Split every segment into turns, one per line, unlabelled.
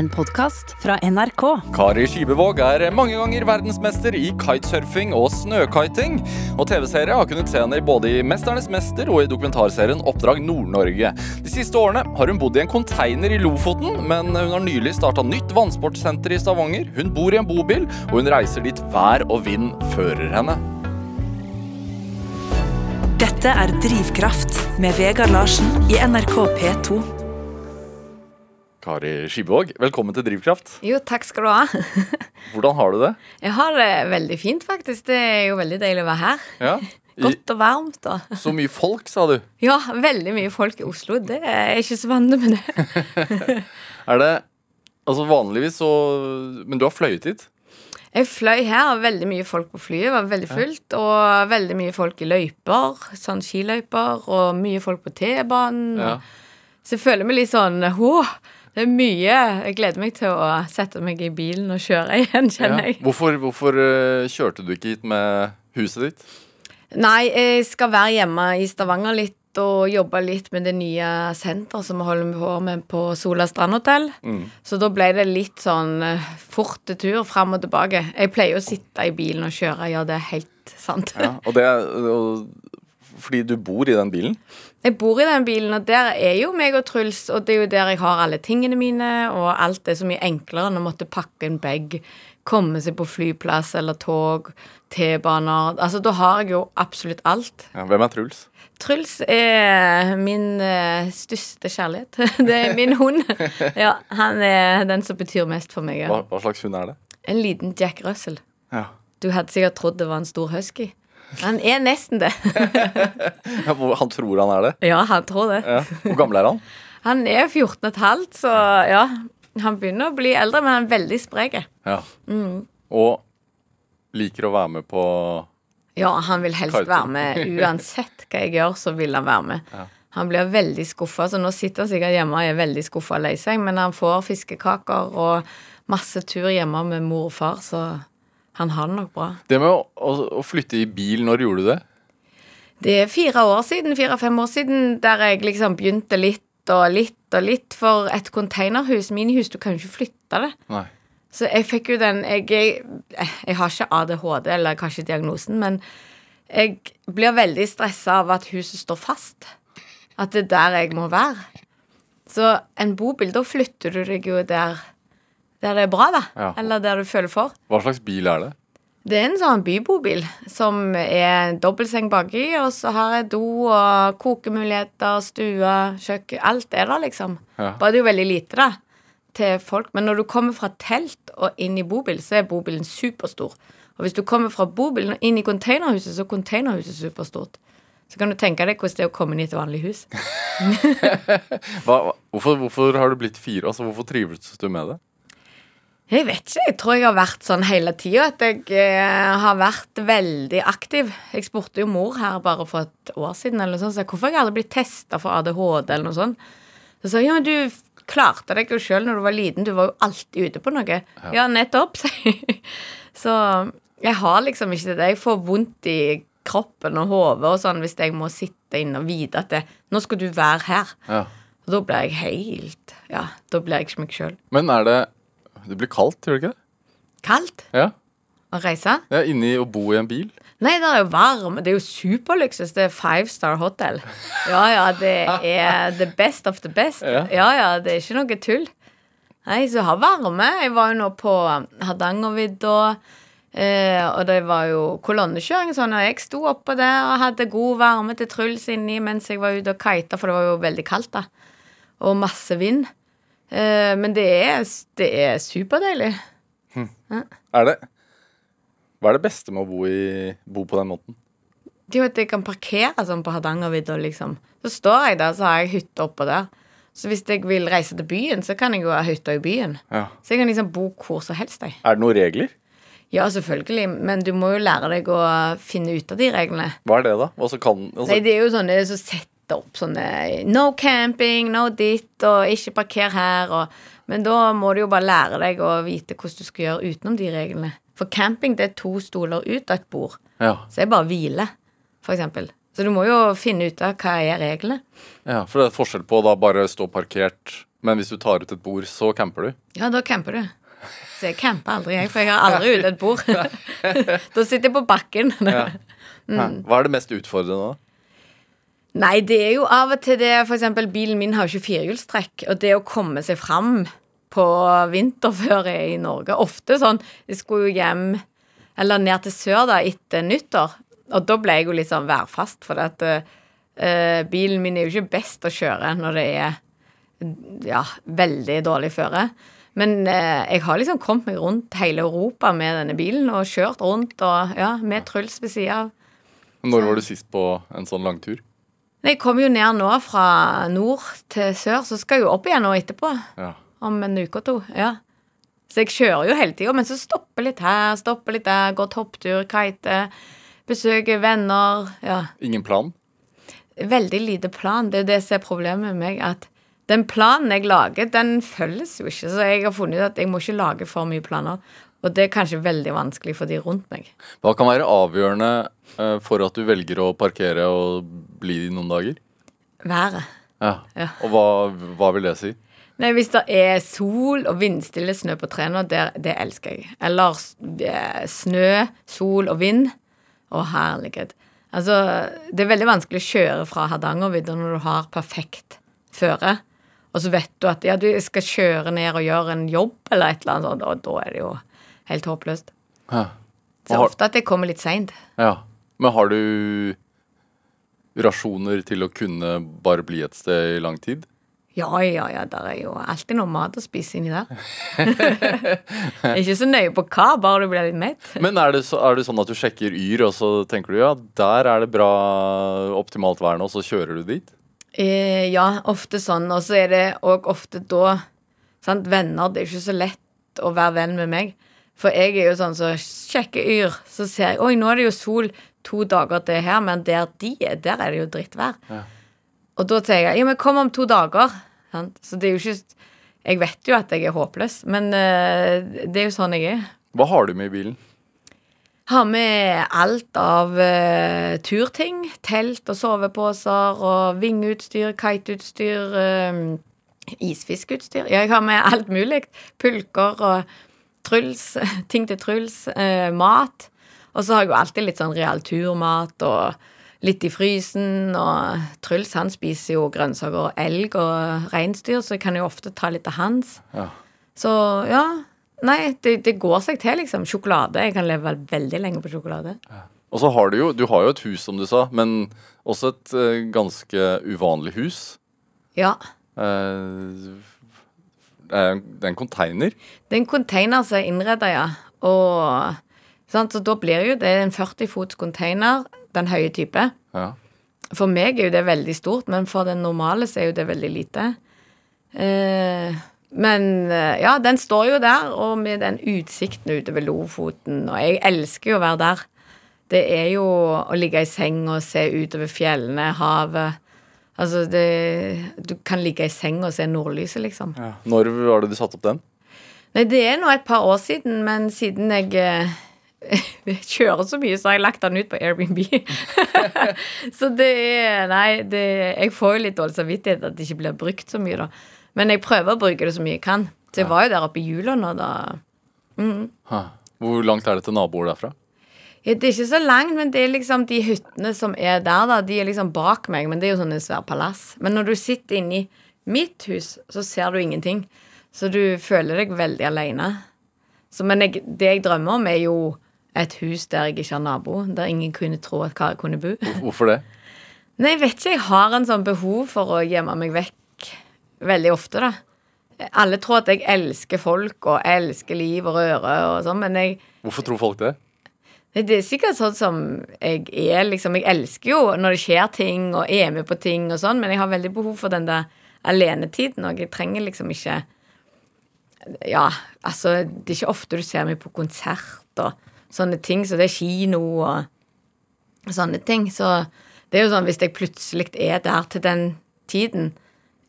en podkast fra NRK.
Kari Skibevåg er mange ganger verdensmester i kitesurfing og snøkiting. Og TV-serie har kunnet se henne både i 'Mesternes mester' og i dokumentarserien 'Oppdrag Nord-Norge'. De siste årene har hun bodd i en container i Lofoten, men hun har nylig starta nytt vannsportsenter i Stavanger. Hun bor i en bobil, og hun reiser dit vær og vind fører henne.
Dette er Drivkraft med Vegard Larsen i NRK P2.
Kari Skibevåg, velkommen til Drivkraft.
Jo, takk skal du ha.
Hvordan har du det?
Jeg har det veldig fint, faktisk. Det er jo veldig deilig å være her.
Ja, I,
Godt og varmt. Og.
så mye folk, sa du.
Ja, veldig mye folk i Oslo. Det er jeg ikke så vant med det.
Er det Altså vanligvis så Men du har fløyet hit?
Jeg fløy her, veldig mye folk på flyet. var veldig fullt. Og veldig mye folk i løyper, sånn skiløyper, og mye folk på T-banen.
Ja.
Så jeg føler meg litt sånn Åh, det er mye. Jeg gleder meg til å sette meg i bilen og kjøre igjen, kjenner
Ja.
jeg.
Hvorfor, hvorfor eh, kjørte du ikke hit med huset ditt?
Nei, jeg skal være hjemme i Stavanger litt og jobbe litt med det nye senteret som vi holder på med på Sola strandhotell.
Mm.
Så da ble det litt sånn fort forte tur fram og tilbake. Jeg pleier å sitte i bilen og kjøre, ja, det er helt sant.
Ja, og det er og, fordi du bor i den bilen?
Jeg bor i den bilen, og der er jo meg og Truls, og det er jo der jeg har alle tingene mine, og alt er så mye enklere enn å måtte pakke en bag, komme seg på flyplass eller tog, T-baner Altså, da har jeg jo absolutt alt.
Ja, hvem er Truls?
Truls er min eh, største kjærlighet. det er min hund. Ja, han er den som betyr mest for meg.
Hva, hva slags hund er det?
En liten Jack Russell.
Ja.
Du hadde sikkert trodd det var en stor husky. Han er nesten det.
Han tror han er det?
ja, han tror det.
Ja. Hvor gammel er han?
Han er 14 15, så ja. Han begynner å bli eldre, men han er veldig sprek.
Ja.
Mm.
Og liker å være med på
Ja, han vil helst
Kiting.
være med uansett hva jeg gjør, så vil han være med.
Ja.
Han blir veldig skuffa, så nå sitter han sikkert hjemme og er veldig skuffa og lei seg, men han får fiskekaker og masse tur hjemme med mor og far, så han har det nok bra.
Det med å, å, å flytte i bil, når gjorde du det?
Det er fire år siden, fire-fem år siden, der jeg liksom begynte litt og litt og litt for et containerhus. Minihus, du kan jo ikke flytte det.
Nei.
Så jeg fikk jo den Jeg, jeg, jeg har ikke ADHD, eller kanskje diagnosen, men jeg blir veldig stressa av at huset står fast. At det er der jeg må være. Så en bobil, da flytter du deg jo der, der det er bra, da.
Ja.
Eller der du føler for.
Hva slags bil er det?
Det er en sånn bybobil som er dobbeltseng baki, og så har jeg do og kokemuligheter, stue, kjøkken Alt er der, liksom.
Ja.
Bare det er jo veldig lite, da, til folk. Men når du kommer fra telt og inn i bobil, så er bobilen superstor. Og hvis du kommer fra bobilen og inn i containerhuset, så er containerhuset superstort. Så kan du tenke deg hvordan det er å komme inn i et vanlig hus.
Hva, hvorfor, hvorfor har du blitt fire? Altså, hvorfor trives du med det?
Jeg vet ikke. Jeg tror jeg har vært sånn hele tida. At jeg eh, har vært veldig aktiv. Jeg spurte jo mor her bare for et år siden eller noe sånt, så jeg, hvorfor jeg aldri blitt testa for ADHD eller noe sånt. Så sa jeg ja, men du klarte deg jo sjøl når du var liten. Du var jo alltid ute på noe. Ja, nettopp, sier jeg. Så jeg har liksom ikke det. Jeg får vondt i kroppen og hodet og sånn hvis jeg må sitte inne og vite at det, nå skal du være her.
Ja.
Og da blir jeg helt Ja, da blir jeg ikke meg sjøl.
Men er det Det blir kaldt, gjør det ikke det?
Kaldt
Ja.
å reise.
ja inni å bo i en bil?
Nei, det er jo varm. Det er jo superluksus. Det er five star hotel. Ja, ja, det er the best of the best.
Ja.
Ja, ja, det er ikke noe tull. Nei, så jeg har varme. Jeg var jo nå på Hardangervidda, eh, og det var jo kolonnekjøring sånn, og jeg sto oppå der og hadde god varme til Truls inni mens jeg var ute og kita, for det var jo veldig kaldt, da. Og masse vind. Eh, men det er, det er superdeilig.
Er det Hva er det beste med å bo, i, bo på den måten?
Det er jo at jeg kan parkere sånn på Hardangervidda, liksom. Så står jeg der, så har jeg hytte oppå der. Så hvis jeg vil reise til byen, så kan jeg jo ha hytta i byen.
Ja.
Så jeg kan liksom bo hvor som helst, jeg.
Er det noen regler?
Ja, selvfølgelig, men du må jo lære deg å finne ut av de reglene.
Hva er det, da? Hva så kan, altså,
Nei, det er jo sånne som setter opp sånne No camping, no ditt, og ikke parker her, og Men da må du jo bare lære deg å vite hvordan du skal gjøre utenom de reglene. For camping, det er to stoler ut og et bord.
ja.
Så det er bare hvile, for eksempel. Så du må jo finne ut av hva er reglene.
ja, for det er forskjell på å da bare stå parkert Men hvis du tar ut et bord, så camper du?
Ja, da camper du. Så jeg camper aldri, jeg, for jeg har aldri ute et bord. da sitter jeg på bakken.
Ja. Hva er det mest utfordrende da?
Nei, det er jo av og til det eksempel, bilen min har jo ikke firehjulstrekk, og det å komme seg fram på vinterføre i Norge Ofte sånn Jeg skulle jo hjem eller ned til sør da etter nyttår, og da ble jeg jo litt sånn værfast, for at uh, bilen min er jo ikke best å kjøre når det er ja, veldig dårlig føre. Men eh, jeg har liksom kommet meg rundt hele Europa med denne bilen og kjørt rundt og ja, med Truls ved sida av.
Når var du sist på en sånn langtur?
Jeg kommer jo ned nå fra nord til sør, så skal jeg jo opp igjen nå etterpå.
Ja.
Om en uke og to. ja. Så jeg kjører jo hele tida, men så stopper litt her, stopper litt der, går topptur, kite, besøker venner. Ja.
Ingen plan?
Veldig lite plan. Det er det som er problemet med meg, at den planen jeg lager, den følges jo ikke. Så jeg har funnet ut at jeg må ikke lage for mye planer. Og det er kanskje veldig vanskelig for de rundt meg.
Hva kan være avgjørende eh, for at du velger å parkere og bli noen dager?
Været.
Ja.
Ja.
Og hva, hva vil det si?
Nei, Hvis det er sol og vindstille snø på trærne, det, det elsker jeg. Eller eh, snø, sol og vind. Å, herlighet. Altså, det er veldig vanskelig å kjøre fra Hardangervidda når du har perfekt føre. Og så vet du at ja, du skal kjøre ned og gjøre en jobb eller et eller annet og og da er det jo helt håpløst.
Ja.
Så
Har-
ofte at det kommer litt seint.
Ja. Men har du rasjoner til å kunne bare bli et sted i lang tid?
Ja, ja, ja, der er jo alltid noe mat å spise inni der. ikke så nøye på hva, bare du blir litt mett.
Men er det, så, er det sånn at du sjekker Yr, og så tenker du ja, der er det bra optimalt vær nå, så kjører du dit?
Eh, ja, ofte sånn. Og så er det òg ofte da sant, Venner, det er ikke så lett å være venn med meg. For jeg er jo sånn som så sjekker Yr, så ser jeg Oi, nå er det jo sol to dager til her, men der de er, der er det jo drittvær.
Ja.
Og da tenker jeg ja, men kom om to dager. Så det er jo ikke Jeg vet jo at jeg er håpløs, men eh, det er jo sånn jeg er.
Hva har du med i bilen?
Har med alt av uh, turting. Telt og soveposer og vingeutstyr, kiteutstyr, eh, isfiskeutstyr. Ja, jeg har med alt mulig. Pulker og Truls, ting til Truls. eh, mat. Og så har jeg jo alltid litt sånn real turmat og litt i frysen. Og Truls han spiser jo grønnsaker og elg og reinsdyr, så jeg kan jo ofte ta litt av hans.
Ja.
Så ja. Nei, det, det går seg til, liksom. Sjokolade. Jeg kan leve veldig lenge på sjokolade.
Og så har du jo Du har jo et hus, som du sa, men også et uh, ganske uvanlig hus.
Ja.
Eh, det er en- er container.
Det er en container som er innreda, ja. Og sant? Så da blir jo det en 40 fots container, den høye type.
Ja.
For meg er jo det veldig stort, men for den normale så er jo det veldig lite. Eh, men eh, ja, den står jo der, og med den utsikten ute ved Lofoten, og jeg elsker jo å være der. Det er jo å ligge i seng og se utover fjellene, havet. Altså, det Du kan ligge i seng og se nordlyset, liksom. Ja.
Når var det du satte opp den?
Nei, det er nå et par år siden, men siden jeg eh, kjører så mye, så har jeg lagt den ut på Airbnb. så det er Nei, det, jeg får jo litt dårlig samvittighet at det ikke blir brukt så mye, da. Men jeg prøver å bruke det så mye jeg kan. Så jeg var jo der oppe i jula nå, da.
Mm. Hvor langt er det til naboer derfra?
Ja, det er ikke så langt, men det er liksom de hyttene som er der, da. De er liksom bak meg, men det er jo sånn et svært palass. Men når du sitter inni mitt hus, så ser du ingenting. Så du føler deg veldig aleine. Men jeg, det jeg drømmer om, er jo et hus der jeg ikke har nabo. Der ingen kunne tro at Kari kunne bo.
Hvorfor det?
Nei, jeg vet ikke. Jeg har en sånn behov for å gjemme meg vekk veldig ofte, da. Alle tror at jeg elsker folk og elsker liv og røre og sånn, men jeg
Hvorfor tror folk det?
Det er sikkert sånn som jeg er, liksom. Jeg elsker jo når det skjer ting, og er med på ting og sånn, men jeg har veldig behov for den der alenetiden, og jeg trenger liksom ikke Ja, altså, det er ikke ofte du ser meg på konsert og sånne ting, så det er kino og sånne ting. Så det er jo sånn hvis jeg plutselig er der til den tiden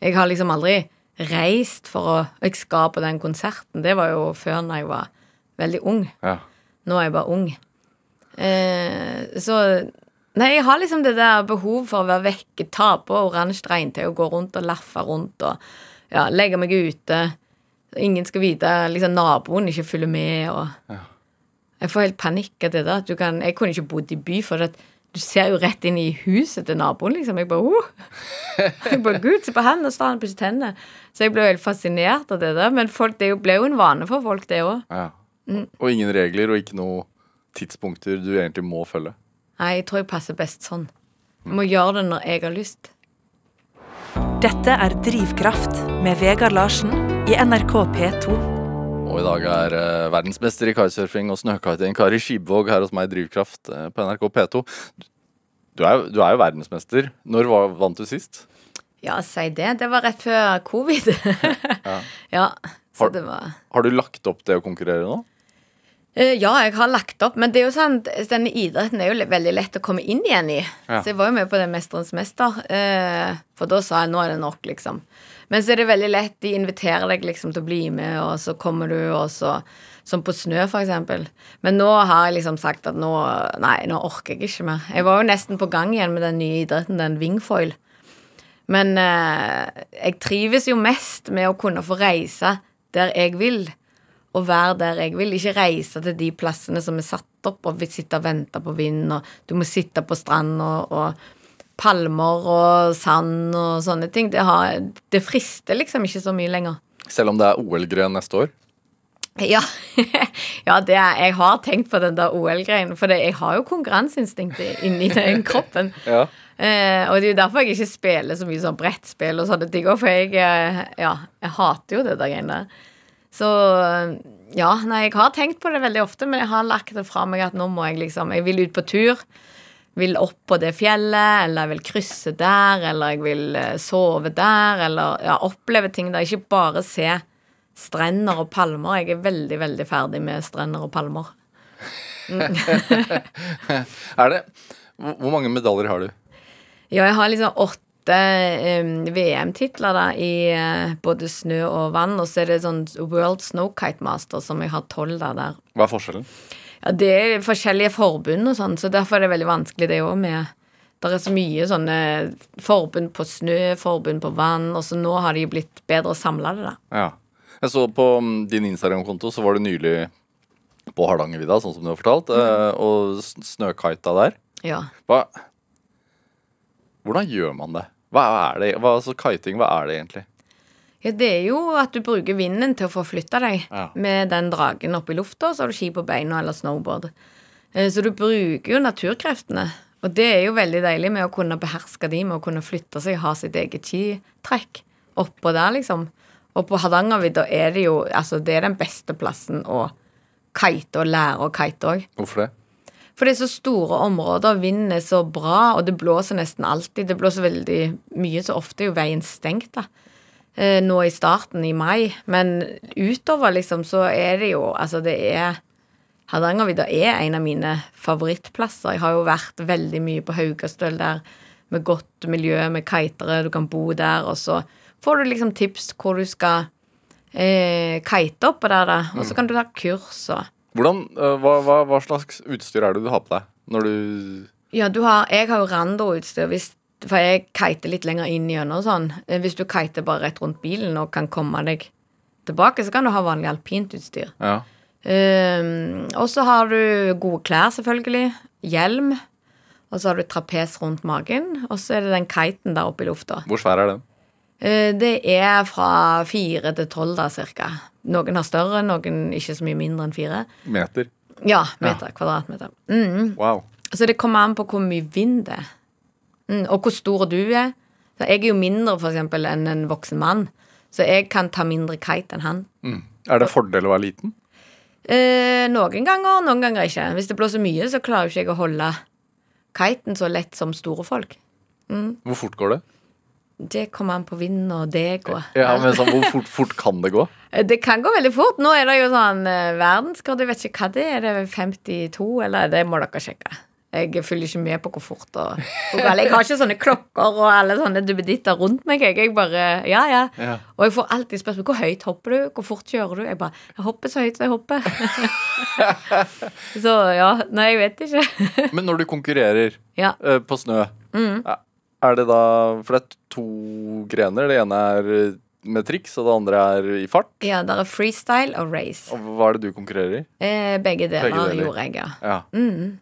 Jeg har liksom aldri reist for å Jeg skal på den konserten. Det var jo før når jeg var veldig ung.
Ja.
Nå er jeg bare ung. Eh, så Nei, jeg har liksom det der behov for å være vekke, ta på oransje regntøy og gå rundt og laffe rundt og ja, legge meg ute. Ingen skal vite liksom Naboen ikke følger med. og Jeg får helt panikk av det der. Kan, jeg kunne ikke bodd i by, for at du ser jo rett inn i huset til naboen. liksom. Jeg bare, oh. jeg bare Gud, se på han, og står han pusser tennene. Så jeg ble jo helt fascinert av det der. Men folk, det jo- ble jo en vane for folk, det òg.
Ja. Og ingen regler og ikke noe tidspunkter du egentlig må følge.
Nei, jeg tror jeg passer best sånn. Jeg må gjøre det når jeg har lyst.
Dette er Drivkraft med Vegard Larsen i NRK P2.
Og i dag er eh, verdensmester i kitesurfing og snøkiting Kari Skibvåg her hos meg i Drivkraft eh, på NRK P2. Du er, du er jo verdensmester. Når var, vant du sist?
Ja, si det. Det var rett før covid. ja. så
Har-
det var
Har du lagt opp det å konkurrere nå?
Eh, Ja, jeg har lagt opp, men det er jo sånn, denne idretten er jo veldig lett å komme inn igjen i.
Ja.
Så jeg var jo med på det Mesterens mester, eh, for da sa jeg nå er det nok, liksom. Men så er det veldig lett, de inviterer deg liksom til å bli med, og så kommer du, og så Som på snø, for eksempel. Men nå har jeg liksom sagt at nå Nei, nå orker jeg ikke mer. Jeg var jo nesten på gang igjen med den nye idretten, den wingfoil. Men eh, jeg trives jo mest med å kunne få reise der jeg vil, og være der jeg vil. Ikke reise til de plassene som er satt opp, og vi sitte og vente på vind, og du må sitte på stranda, og palmer og sand og sånne ting. Det, har, det frister liksom ikke så mye lenger.
Selv om det er OL-grønn neste år?
Ja, ja det er, jeg har tenkt på den der OL-greien, for det, jeg har jo konkurranseinstinktet inni den kroppen.
Ja.
Eh, og det er jo derfor jeg ikke spiller så mye sånn brettspill og sånne ting. For jeg, eh, ja, jeg hater jo det der greiene der. Så ja, nei, jeg har tenkt på det veldig ofte, men jeg har lagt det fra meg at nå må jeg liksom Jeg vil ut på tur. Vil opp på det fjellet, eller jeg vil krysse der, eller jeg vil eh, sove der, eller ja, oppleve ting der. Ikke bare se strender og palmer. Jeg er veldig, veldig ferdig med strender og palmer.
Er det hvor mange medaljer har du?
Ja, jeg har liksom åtte eh, VM-titler da i eh, både snø og vann, og så er det sånn World Snowkite Master som jeg har tolv da der.
Hva er forskjellen?
Ja, det er forskjellige forbund og sånn, så derfor er det veldig vanskelig det òg med Det er så mye sånne forbund på snø, forbund på vann, og så nå har de blitt bedre samla, det, da.
Ja. Jeg så på mm, din Instagram-konto, så var du nylig på Hardangervidda, sånn som du har fortalt, eh, og snøkita der.
Ja.
Hva Hvordan gjør man det? Hva er det? Hva, altså, kiting, hva er det egentlig?
Ja, det er jo at du bruker vinden til å forflytte deg
Ja.
med den dragen opp i lufta, så har du ski på beina eller snowboard. Eh, Så du bruker jo naturkreftene. Og det er jo veldig deilig med å kunne beherske de, med å kunne flytte seg, ha sitt eget skitrekk oppå der, liksom. Og på Hardangervidda er det jo Altså, det er den beste plassen å kite og lære å kite òg.
Hvorfor det?
For det er så store områder, vinden er så bra, og det blåser nesten alltid. Det blåser veldig mye, så ofte er jo veien stengt, da. Eh, Nå i starten, i mai. Men utover, liksom, så er det jo Altså, det er Hardangervidda er en av mine favorittplasser. Jeg har jo vært veldig mye på Haugastøl der, med godt miljø, med kitere. Du kan bo der, og så får du liksom tips hvor du skal eh, kite oppå der, da. Og så kan du ta kurs og
Hvordan, eh, hva, hva, hva slags utstyr er det du har på deg når du
Ja, du har, jeg har jo Rando-utstyr, for jeg kiter litt lenger inn gjennom og sånn. Eh, Hvis du kiter bare rett rundt bilen og kan komme deg tilbake, så kan du ha vanlig alpintutstyr.
Ja.
Um, og så har du gode klær, selvfølgelig. Hjelm. Og så har du trapes rundt magen. Og så er det den kiten der oppe i lufta.
Hvor svær er den?
Eh, det er fra fire til tolv, da, cirka. Noen har større, noen ikke så mye mindre enn fire.
Meter.
Ja, meter, kvadratmeter. Mm.
Wow.
Så det kommer an på hvor mye vind det er. Mm, og hvor stor du er. Så jeg er jo mindre for eksempel, enn en voksen mann, så jeg kan ta mindre kite enn han.
Mm. Er det en fordel å være liten?
Eh, noen ganger, noen ganger ikke. Hvis det blåser mye, så klarer jo ikke jeg å holde kiten så lett som store folk.
Hvor fort går det?
Det kommer an på vind og deg og
Ja, men sånn, Hvor fort, fort kan det gå?
Eh, Det kan gå veldig fort. Nå er det jo sånn Verdensgrad, verdensrekord, jeg vet ikke hva det er. Det er 52, eller det må dere sjekke. Jeg følger ikke med på hvor fort og hvor galt. Jeg har ikke sånne klokker og alle sånne duppeditter rundt meg. Jeg, jeg bare Ja, ja.
Ja.
Og jeg får alltid spørsmål hvor høyt hopper du, hvor fort kjører du? Jeg bare Jeg hopper så høyt så jeg hopper. så ja. Nei, jeg vet ikke.
Men når du konkurrerer
ja.
eh, på snø,
Mm.
Er det da For det er to grener. Det ene er eh, med triks, og det andre er i fart.
Ja, det er freestyle og race.
Og hva er det du konkurrerer i?
Eh, begge deler,
Begge deler.
gjorde jeg, ja.
Ja.
Mm.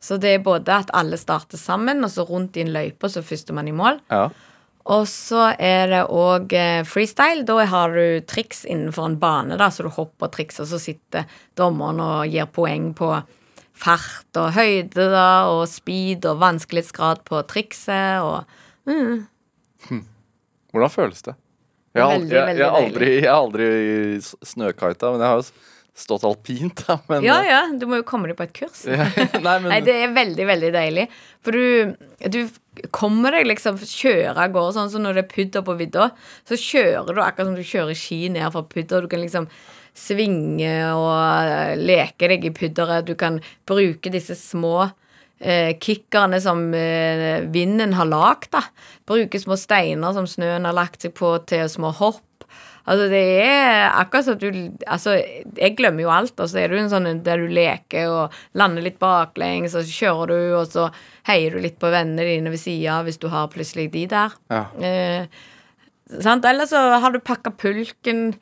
Så det er både at alle starter sammen, og så rundt i en løype, og så førstemann i mål.
ja.
Og så er det òg eh, freestyle. Da har du triks innenfor en bane, da, så du hopper og trikser, og så sitter dommeren og gir poeng på fart og høyde da, og speed og vanskelighetsgrad på trikset og
Hvordan føles det? Jeg har,
Veldig,
jeg, jeg, har aldri, jeg har aldri snøkita, men jeg har jo stått alpint, da. Men,
Ja, ja, du må jo komme deg på et kurs.
ja. Nei, men
Nei, det er veldig, veldig deilig. For du, du kommer deg liksom kjøre av gårde sånn som når det er pudder på vidda. Så kjører du akkurat som du kjører ski ned fra pudder. Du kan liksom svinge og leke deg i pudderet. Du kan bruke disse små eh, kickerne som eh, vinden har lagd, da. Bruke små steiner som snøen har lagt seg på, til små hopp. Altså, det er akkurat som du Altså, jeg glemmer jo alt, og så er du en sånn der du leker og lander litt baklengs, og så kjører du, og så heier du litt på vennene dine ved sida hvis du har plutselig de der.
Ja.
Eh, sant? Eller så har du pakka pulken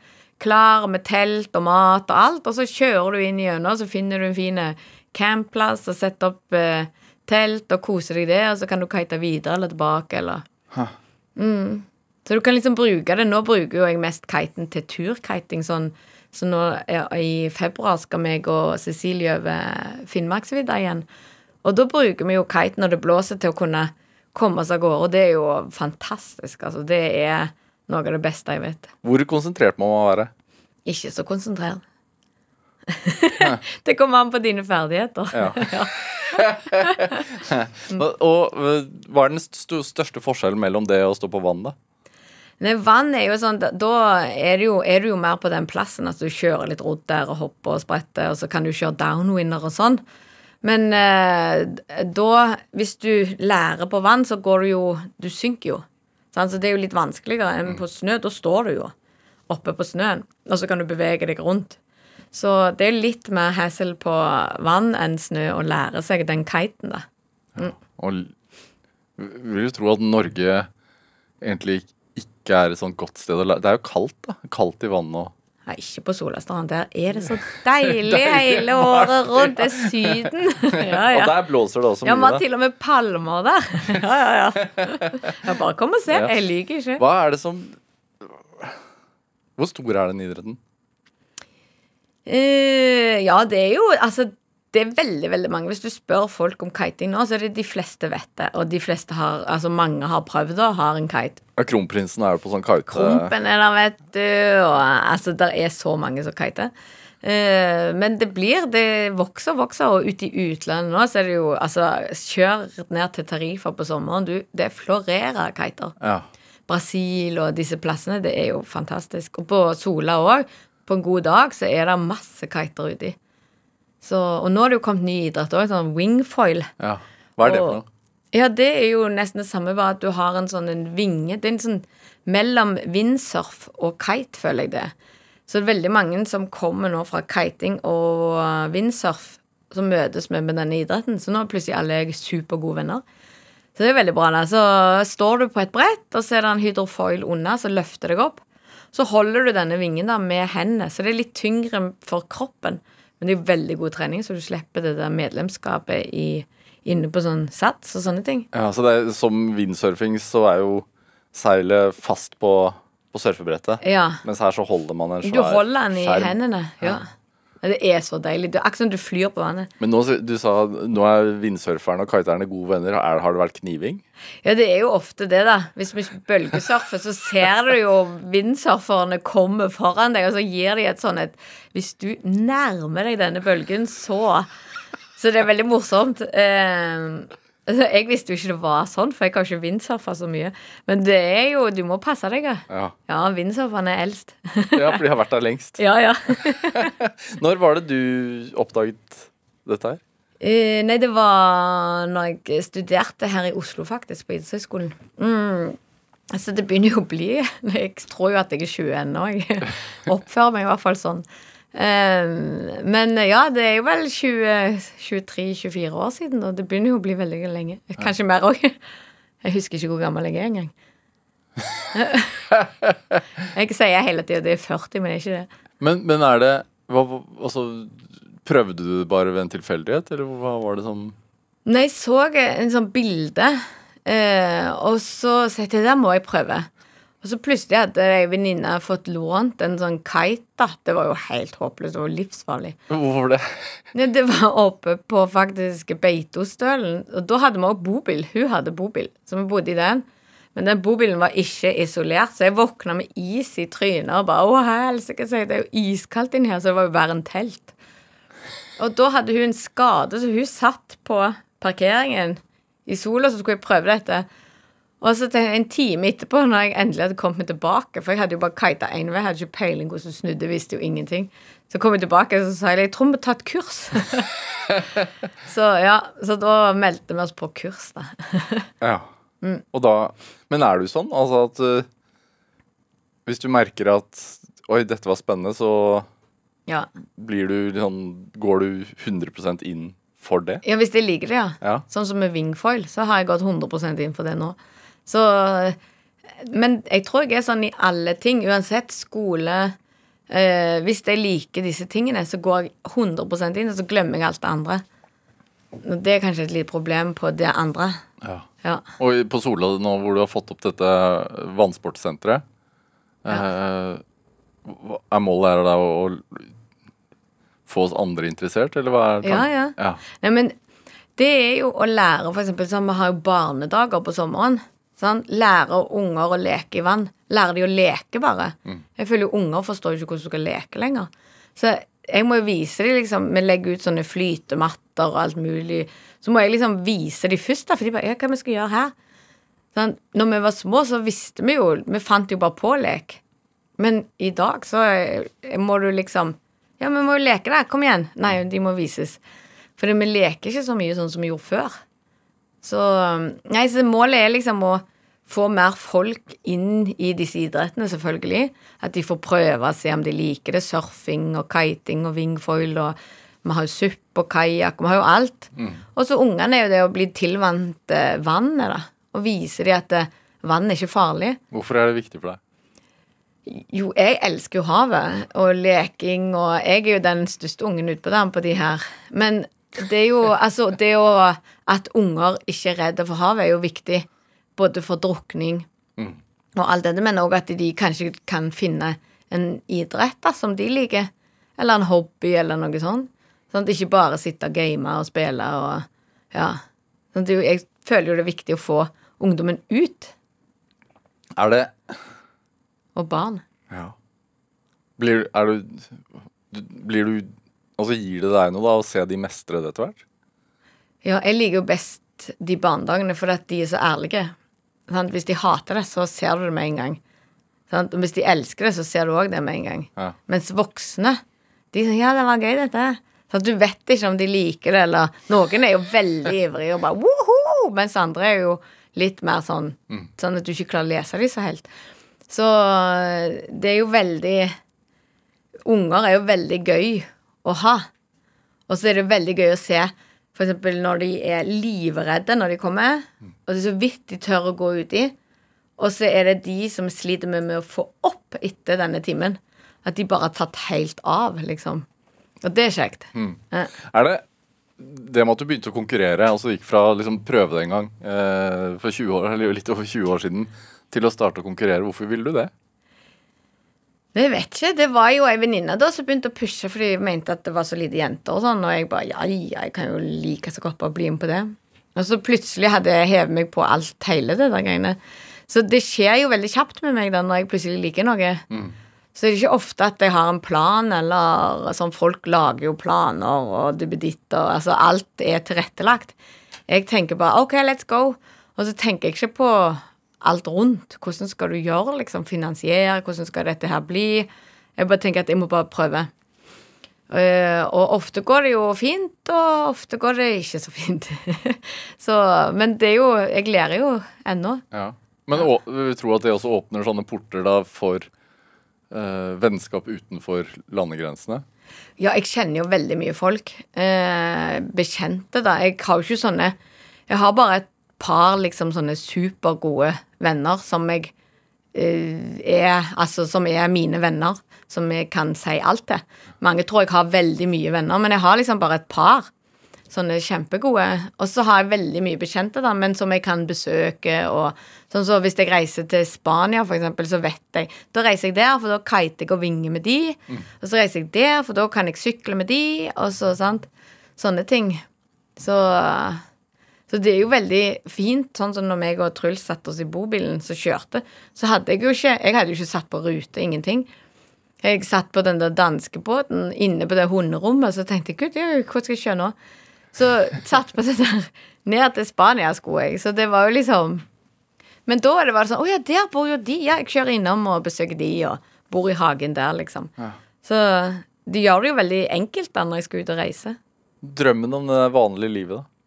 klar med telt og mat og alt, og så kjører du inn gjennom, så finner du en fin campplass og setter opp eh, telt og koser deg der, og så kan du kite videre eller tilbake, eller Mm. Så du kan liksom bruke det. Nå bruker jo jeg mest kiten til turkiting, sånn så nå i februar skal meg og Cecilie over Finnmarksvidda igjen. Og da bruker vi jo kiten når det blåser, til å kunne komme oss av gårde. Og det er jo fantastisk. Altså, det er noe av det beste jeg vet.
Hvor konsentrert må man være?
Ikke så konsentrert. det kommer an på dine ferdigheter.
Ja. Og, øh, hva er den største forskjellen mellom det og stå på vann, da?
Nei, vann er jo sånn Da er, du jo, jo mer på den plassen at du kjører litt rundt der og hopper og spretter, og så kan du kjøre downwinder og sånn. Men eh, da, hvis du lærer på vann, så går du jo Du synker jo. Så det er jo litt vanskeligere enn på snø. Da står du jo oppe på snøen, og så kan du bevege deg rundt. Så det er litt mer hassle på vann enn snø å lære seg den kiten, da.
Og vil du tro at Norge egentlig ikke er et sånt godt sted å lære Det er jo kaldt, da. Kaldt i vannet og
Nei, ikke på Solastrand. Der er det så deilig hele året rundt. Det er Syden. Ja,
Og der blåser det også
Ja, vi
mye,
har til og med palmer der. Ja, ja, ja. ja bare kom og se.
Ja.
Jeg liker ikke.
Hva er det som Hvor stor er den idretten?
Uh, ja, det er jo Altså, det er veldig, veldig mange. Hvis du spør folk om kiting nå, så er det de fleste vet det. Og de fleste har Altså, mange har prøvd og har en kite.
Ja, Kronprinsen er jo på sånn kite...
Krompen er der, vet du. Og altså, der er så mange som kiter. Uh, men det blir Det vokser og vokser, og ute i utlandet nå så er det jo Altså, kjør ned til Tarifa på sommeren, du. Det florerer kiter.
Ja.
Brasil og disse plassene, det er jo fantastisk. Og på Sola òg, på en god dag, så er det masse kiter uti. Så, og nå har det jo kommet ny idrett òg, sånn wingfoil.
ja. Hva er det for noe?
Ja, det er jo nesten det samme, bare at du har en sånn en vinge. Det er en sånn mellom windsurf og kite, føler jeg det. Så det er veldig mange som kommer nå fra kiting og windsurf, som møtes med med denne idretten. Så nå er plutselig alle supergode venner. Så det er veldig bra. da. Så står du på et brett, og så er det en hydrofoil under så løfter deg opp. Så holder du denne vingen da med hendene, så det er litt tyngre for kroppen. Men det er jo veldig god trening, så du slipper det der medlemskapet i, inne på sånn sats og sånne ting.
Ja, så det er, Som windsurfing så er jo seilet fast på, på surfebrettet.
Ja.
Mens her så holder man en svær
Du holder den i
skjerm.
hendene. Ja. Ja, Det er så deilig. Det er akkurat som du flyr på vannet.
Men nå, du sa nå er vindsurferne og kiterne gode venner. Er, har det vært kniving?
Ja, det er jo ofte det, da. Hvis vi bølgesurfer, så ser du jo vindsurferne komme foran deg, og så gir de et sånn et Hvis du nærmer deg denne bølgen, så Så det er veldig morsomt. Eh, altså, jeg visste jo ikke det var sånn, for jeg har ikke vindsurfa så mye. Men det er jo Du må passe deg, ja.
Ja,
Ja, er eldst.
ja for de har vært der lengst.
ja, ja.
Når var det du oppdaget dette her?
Eh, nei, det var når jeg studerte her i Oslo, faktisk, på idrettshøyskolen. Mm. Så det begynner jo å bli Jeg tror jo at jeg er 20 ennå. Jeg oppfører meg i hvert fall sånn. Eh, men ja, det er jo vel 23-24 år siden, og det begynner jo å bli veldig lenge. Kanskje mer òg. Jeg husker ikke hvor gammel jeg er engang. jeg sier hele tida det er 40, men det er ikke det.
Men, men er det hva, Altså, prøvde du det bare ved en tilfeldighet, eller hva var det som
Nei, jeg så en sånn bilde, eh, og så sa jeg til det må jeg prøve. Og så plutselig hadde ei venninne fått lånt en sånn kite. da. Det var jo helt håpløst. og livsfarlig.
Hvorfor det?
Det var oppe på faktisk Beitostølen. Og da hadde vi òg bobil. Hun hadde bobil, så vi bodde i den. Men den bobilen var ikke isolert, så jeg våkna med is i trynet og bare Å, helsike, det er jo iskaldt inni her, så det var jo bare en telt. Og da hadde hun en skade, så hun satt på parkeringen i sola, så skulle jeg prøve dette. Og så til en time etterpå, når jeg endelig hadde kommet tilbake For jeg hadde jo bare kita én vei, jeg hadde ikke peiling hvordan du snudde, visste jo ingenting. Så kom jeg tilbake og så sa jeg jeg tror vi må ta et kurs. så ja, så da meldte vi oss på kurs, da.
Ja. Og da Men er du sånn? Altså at uh, hvis du merker at Oi, dette var spennende, så
Ja.
blir du liksom Går du 100 inn for det?
ja, hvis jeg liker det, ja.
Ja.
Sånn som med wingfoil, så har jeg gått 100 inn for det nå. Så Men jeg tror jeg er sånn i alle ting, uansett skole eh, Hvis jeg liker disse tingene, så går jeg 100 inn, og så glemmer jeg alt det andre. Og det er kanskje et lite problem på det andre.
ja.
Ja.
Og på Sola nå hvor du har fått opp dette vannsportsenteret eh, Er målet her da å, å få oss andre interessert, eller hva er
Ja, ja.
ja.
Nei, men det er jo å lære, for eksempel, sånn, vi har jo barnedager på sommeren. Sånn, lære unger å leke i vann. Lære de å leke, bare. Jeg føler jo unger forstår jo ikke hvordan du skal leke lenger. Så jeg må jo vise dem, liksom Vi legger ut sånne flytematter og alt mulig. Så må jeg liksom vise dem først, da, for de bare Ja, hva vi skal gjøre her? Sånn, når vi var små, så visste vi jo Vi fant jo bare på lek. Men i dag så eh, må du liksom Ja, vi må jo leke der. Kom igjen. Nei, de må vises. For vi leker ikke så mye sånn som vi gjorde før. Så Nei, så målet er liksom å få mer folk inn i disse idrettene, selvfølgelig. At de får prøve å se om de liker det. Surfing og kiting og wingfoil og Vi har jo SUP og kajakk, vi har jo alt. Og så ungene er jo det å bli tilvant eh, vannet, da. Og vise dem at eh, vann er ikke farlig.
Hvorfor er det viktig for deg?
Jo, jeg elsker jo havet og leking, og jeg er jo den største ungen utpå der på de her. Men det er jo altså Det å at unger ikke er redde for havet, er jo viktig. Både for drukning og alt dette, men òg at de kanskje kan finne en idrett da, som de liker. Eller en hobby, eller noe sånt. Sånn at de ikke bare sitter og gamer og spiller og Ja. Sånn at jeg føler jo det er viktig å få ungdommen ut.
Er det
Og barn.
Ja. Blir, er du Blir du Altså, gir det deg noe da å se de mestre det etter hvert?
Ja, jeg liker jo best de barnedagene fordi at de er så ærlige. Sant? Hvis de hater det, så ser du det med en gang. Sant? Og hvis de elsker det, så ser du òg det med en gang.
Ja.
Mens voksne, de sier 'ja, det var gøy, dette'. Så du vet ikke om de liker det, eller Noen er jo veldig ivrige og bare woho! Mens andre er jo litt mer sånn Sånn at du ikke klarer å lese dem så helt. Så det er jo veldig Unger er jo veldig gøy å ha. Og så er det veldig gøy å se eksempel når de er livredde når de kommer, og det er så vidt de tør å gå uti. Og så er det de som sliter med, med å få opp etter denne timen. At de bare har tatt helt av, liksom. Og det er kjekt. Ja.
Er det det med at du begynte å konkurrere, altså gikk fra liksom prøve det en gang eh, for 20 år, eller litt over 20 år siden, til å starte å konkurrere, hvorfor ville du det?
Jeg vet ikke. Det var jo ei venninne da som begynte å pushe fordi jeg mente at det var så lite jenter og sånn, og jeg bare ja, ja, jeg kan jo like så godt bare bli med på det. Og så plutselig hadde jeg hevet meg på alt hele det der greiene. Så det skjer jo veldig kjapt med meg da når jeg plutselig liker noe. Så det er ikke ofte at jeg har en plan, eller sånn Folk lager jo planer og duppeditter. Altså alt er tilrettelagt. Jeg tenker bare OK, let's go. Og så tenker jeg ikke på alt rundt. Hvordan skal du gjøre, liksom, finansiere, hvordan skal dette her bli? Jeg bare tenker at jeg må bare prøve. Eh, og ofte går det jo fint, og ofte går det ikke så fint. så, men det er jo Jeg lærer jo ennå.
Ja. Men å, vi tror at det også åpner sånne porter da for eh, vennskap utenfor landegrensene?
Ja, jeg kjenner jo veldig mye folk. Eh, bekjente, da. Jeg har jo ikke sånne Jeg har bare et par liksom sånne supergode venner som jeg uh, er Altså som er mine venner, som jeg kan si alt til. Mange tror jeg har veldig mye venner, men jeg har liksom bare et par. Sånne kjempegode. Og så har jeg veldig mye bekjente, da, men som jeg kan besøke. og sånn så Hvis jeg reiser til Spania, for eksempel, så vet jeg Da reiser jeg der, for da kiter jeg og vinger med de. Og så reiser jeg der, for da kan jeg sykle med de, og så, sant. Sånne ting. Så så det er jo veldig fint, sånn som når meg og Truls satte oss i bobilen så kjørte, så hadde jeg jo ikke Jeg hadde jo ikke satt på rute, ingenting. Jeg satt på den der danskebåten inne på det hunderommet, så tenkte jeg gud, hva skal jeg kjøre nå? Så satt på det der ned til Spania skulle jeg, så det var jo liksom Men da er det bare sånn Å ja, der bor jo de. Ja, jeg kjører innom og besøker de, og bor i hagen der, liksom.
Ja.
Så de gjør det jo veldig enkelt da når jeg skal ut og reise.
Drømmen om det vanlige livet, da?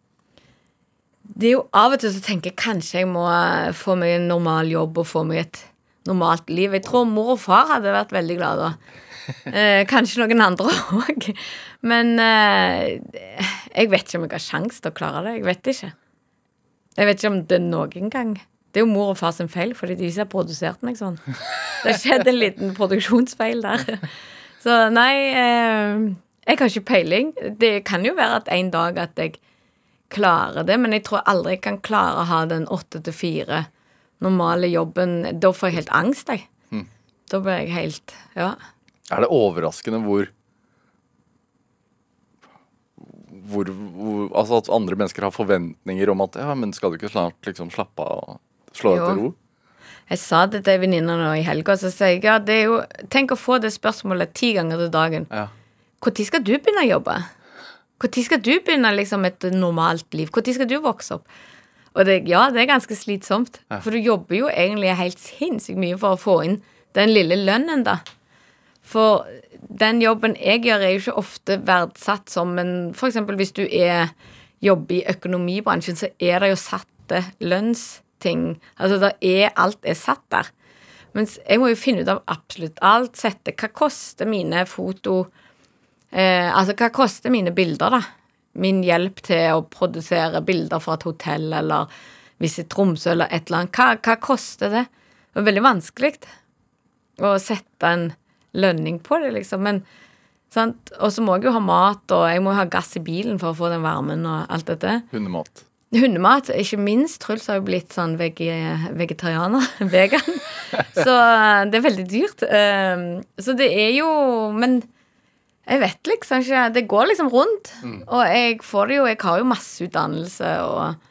Det er jo Av og til så tenker jeg kanskje jeg må eh, få meg en normal jobb og få meg et normalt liv. Jeg tror mor og far hadde vært veldig glade da. Eh, kanskje noen andre òg. Men eh, jeg vet ikke om jeg har sjanse til å klare det. Jeg vet ikke. Jeg vet ikke om det noen gang. Det er jo mor og far sin feil, fordi de har produsert meg sånn. Det har skjedd en liten produksjonsfeil der. Så nei, eh, jeg har ikke peiling. Det kan jo være at en dag at jeg klarer det, men jeg tror aldri jeg kan klare å ha den åtte til fire normale jobben. Da får jeg helt angst, jeg. Da blir jeg helt Ja.
Er det overraskende hvor hvor, hvor Altså at andre mennesker har forventninger om at Ja, men skal du ikke snart liksom slappe av og slå deg til ro?
Jeg sa det til ei venninne nå i helga, så sier jeg ja, det er jo Tenk å få det spørsmålet ti ganger til dagen.
Ja.
Når skal du begynne å jobbe? Når skal du begynne liksom et normalt liv? Når skal du vokse opp? Og det, ja, det er ganske slitsomt. For du jobber jo egentlig helt sinnssykt mye for å få inn den lille lønnen, da. For den jobben jeg gjør, er jo ikke ofte verdsatt som en eksempel hvis du er jobber i økonomibransjen, så er det jo satte lønnsting. Altså er Alt er satt der. Mens jeg må jo finne ut av absolutt alt. Sette hva koster mine foto eh, Altså hva koster mine bilder, da? Min hjelp til å produsere bilder fra et hotell eller Visit Tromsø eller et eller annet. Hva, hva koster det? Det er veldig vanskelig å sette en lønning på det, liksom. Men sant? Og så må jeg jo ha mat, og jeg må ha gass i bilen for å få den varmen og alt dette.
Hundemat.
Hundemat, ikke minst. Truls har jo blitt sånn veg vegetarianer. Vegan. Så eh, det er veldig dyrt. Um, Så det er jo Men jeg vet liksom ikke Det går liksom rundt. Og jeg får det jo Jeg har jo masse utdannelse og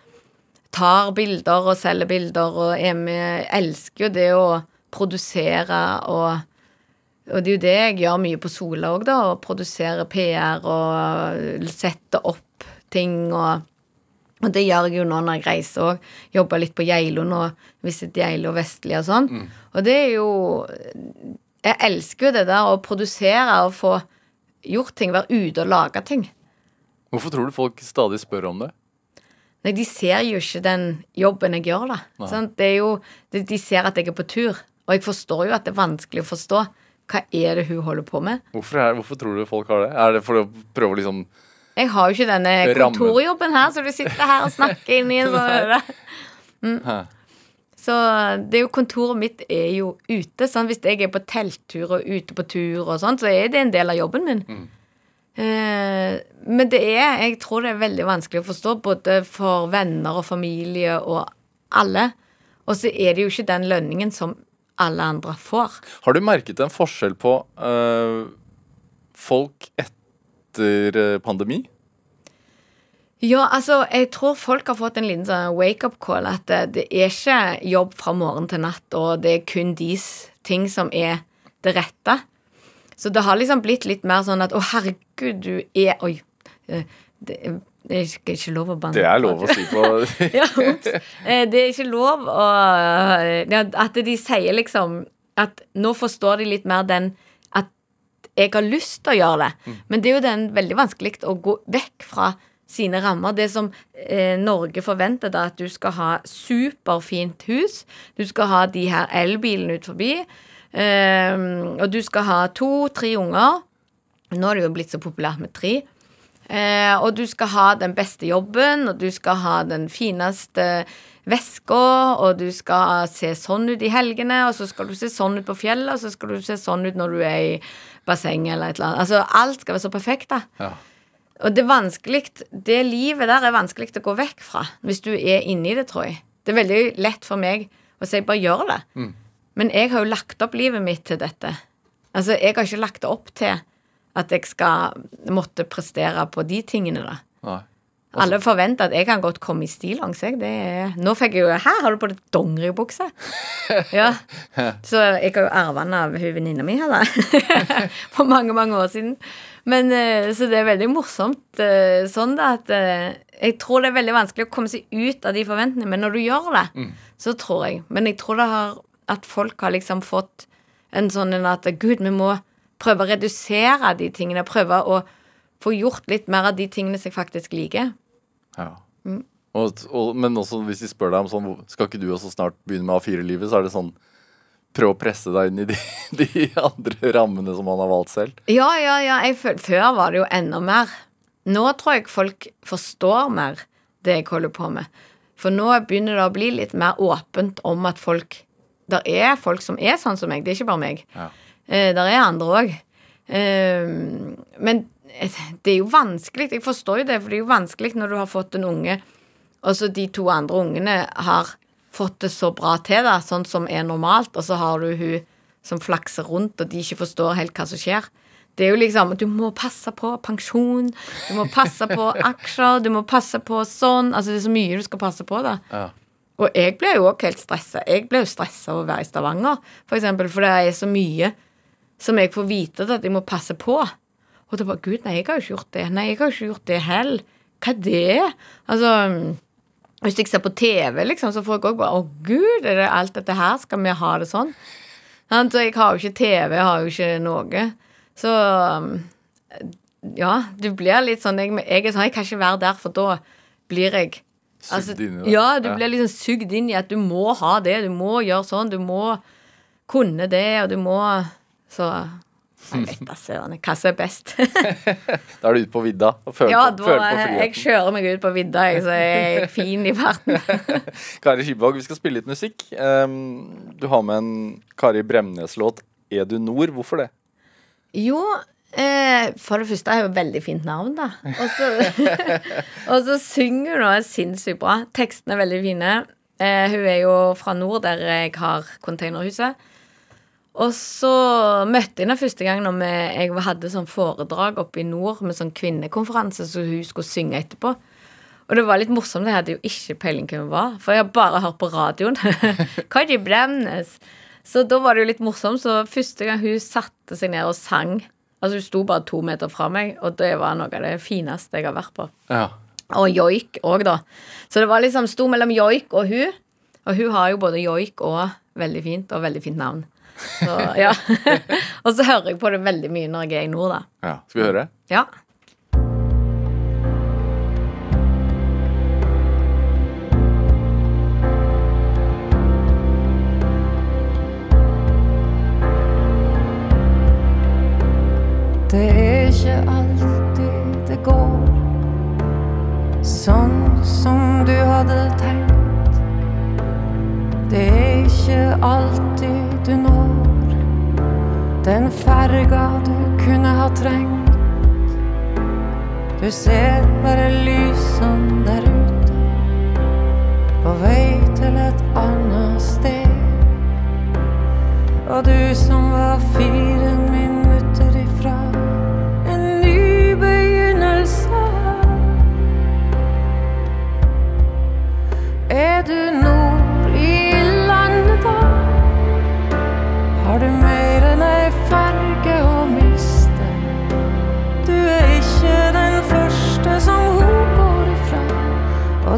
tar bilder og selger bilder og er med Elsker jo det å produsere og og det er jo det jeg gjør mye på Sola òg, da. Å produsere PR og sette opp ting og og det gjør jeg jo nå når jeg reiser òg. Jobber litt på Geilo nå. Visit Geilo og Vestli og sånn. Og det er jo Jeg elsker jo det der å produsere og få gjort ting. Være ute og lage ting.
Hvorfor tror du folk stadig spør om det?
Nei, de ser jo ikke den jobben jeg gjør, da. Sant? Det er jo, de, de ser at jeg er på tur. Og jeg forstår jo at det er vanskelig å forstå. Hva er det hun holder på med?
Hvorfor, er, hvorfor tror du folk har det? Er det for å prøve å liksom
Jeg har jo ikke denne kontorjobben her, så du sitter her og snakker inn i en sånn. Så det er jo kontoret mitt er jo ute. Sånn, hvis jeg er på telttur og ute på tur og sånn, så er det en del av jobben min. Eh, men det er Jeg tror det er veldig vanskelig å forstå, både for venner og familie og alle. Og så er det jo ikke den lønningen som alle andre får.
Har du merket en forskjell på øh, folk etter øh, pandemi?
Ja, altså, jeg tror folk har fått en liten sånn wake-up call. At det, det er ikke jobb fra morgen til natt, og det er kun deres ting som er det rette. Så det har liksom blitt litt mer sånn at å, herregud, du er Oi. eh, Det, det er ikke, ikke lov å banne.
Det er lov å si på
ja. Eh, Det er ikke lov å eh, At de sier liksom At nå forstår de litt mer den At jeg har lyst til å gjøre det. Men det er jo den veldig vanskelig å gå vekk fra sine rammer. Det som eh, Norge forventer, da, at du skal ha superfint hus. Du skal ha de her elbilene ut forbi. Eh, og du skal ha to-tre unger. Nå er det jo blitt så populært med tre. Eh, og du skal ha den beste jobben, og du skal ha den fineste veska, og du skal se sånn ut i helgene, og så skal du se sånn ut på fjellet, og så skal du se sånn ut når du er i bassenget eller et eller annet. Altså, alt skal være så perfekt, da.
Ja.
Og det er vanskelig Det livet der er vanskelig å gå vekk fra hvis du er inni det, tror jeg. Det er veldig lett for meg å si bare gjør det. Men jeg har jo lagt opp livet mitt til dette. Altså, jeg har ikke lagt det opp til at jeg skal måtte prestere på de tingene, da.
Nei.
Alle forventer at jeg kan godt komme i stillongs. Nå fikk jeg jo Her har du på deg dongeribukse! Ja. Så jeg har jo arva den av hun venninna mi her, da. For mange, mange år siden. Men eh, Så det er veldig morsomt eh, sånn da at eh, Jeg tror det er veldig vanskelig å komme seg ut av de forventningene, men når du gjør det, så tror jeg Men jeg tror det har at folk har liksom fått en sånn en at Gud, vi må prøve å redusere de tingene. Prøve å få gjort litt mer av de tingene som jeg faktisk liker.
Ja.
Mm.
Og, og, men også hvis de spør deg om sånn Skal ikke du også snart begynne med A4-livet, så er det sånn Prøv å presse deg inn i de, de andre rammene som man har valgt selv.
Ja, ja, ja. Føl- før var det jo enda mer. Nå tror jeg folk forstår mer det jeg holder på med. For nå begynner det å bli litt mer åpent om at folk Der er folk som er sånn som meg. Det er ikke bare meg.
Ja.
Eh, der er andre òg. Eh, men det er jo vanskelig. Jeg forstår jo det, for det er jo vanskelig når du har fått en unge, og så de to andre ungene har fått det så bra til, da, sånn som er normalt, og så har du hun som flakser rundt, og de ikke forstår helt hva som skjer. Det er jo liksom Du må passe på pensjon, du må passe på aksjer, du må passe på sånn Altså, det er så mye du skal passe på, da.
Ja.
Og jeg ble jo også helt stressa. Jeg ble jo stressa av å være i Stavanger, for eksempel, for det er så mye som jeg får vite at jeg må passe på. Og er bare Gud, nei, jeg har jo ikke gjort det. Nei, jeg har jo ikke gjort det heller. Hva er det? Altså Hvis jeg ser på TV, liksom, så får jeg òg bare Å, gud, er det alt dette her? Skal vi ha det sånn? Så jeg har jo ikke TV, jeg har jo ikke noe. Så um, Ja, du blir litt sånn Jeg, jeg er sånn, jeg kan ikke være der, for da blir jeg
Sugd inn i det.
ja, du blir liksom sugd inn i at du må ha det, du må gjøre sånn, du må kunne det, og du må Så jeg vet da søren hva som er best.
Da er du ute på vidda og føler,
ja,
på, føler på
jeg kjører meg ut på vidda, jeg, så jeg er fin i farten.
Kari Skibvåg, vi skal spille litt musikk. Um, du har med en Kari Bremnes-låt, 'Er du nord'. Hvorfor det?
Jo, eh, for det første er jo et veldig fint navn, da. Og så, og så synger hun sinnssykt bra. Tekstene er veldig fine. Eh, hun er jo fra nord, der jeg har containerhuset. Og så møtte jeg henne første gang når jeg hadde sånn foredrag oppe i nord med sånn kvinnekonferanse, så hun skulle synge etterpå. Og det var litt morsomt, jeg hadde jo ikke peiling hvem hun var, for jeg har bare hørt på radioen. Kaji Bremnes. Så da var det jo litt morsomt. Så første gang hun satte seg ned og sang Altså Hun sto bare to meter fra meg, og det var noe av det fineste jeg har vært på.
Ja.
Og joik òg, da. Så det var liksom sto mellom joik og hun. Og hun har jo både joik og veldig fint, og veldig fint navn. Så, ja. og så hører jeg på det veldig mye når jeg er i nord, da.
ja. Skal vi høre?
Ja.
Det er ikke alltid det går sånn som du hadde tenkt. Det er ikke alltid den ferga du kunne ha trengt. Du ser bare lysene der ute, på vei til et annet sted. Og du som var fire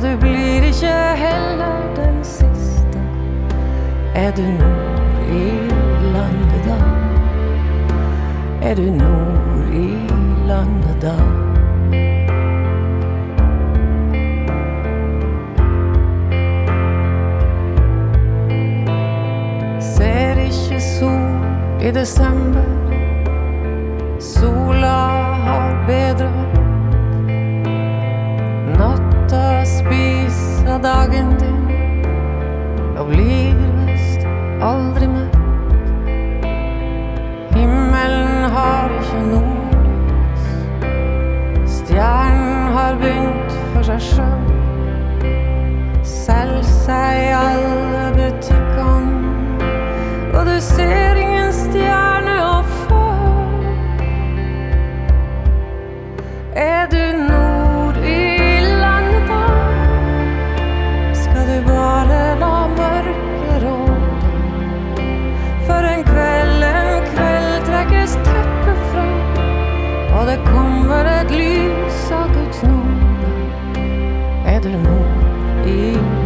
du blir ikke heller den siste. Er du nord i landet da? Er du nord i landet da? Ser ikke sol i desember. Dagen din. og blir visst aldri møtt. Himmelen har ikke nordlys. Stjernen har begynt for seg sjøl. Selv seg i alle butikkene, og du ser bare la mørket råde? For en kveld, en kveld trekkes teppet fra, og det kommer et lys av Guds nåde. Er du nå i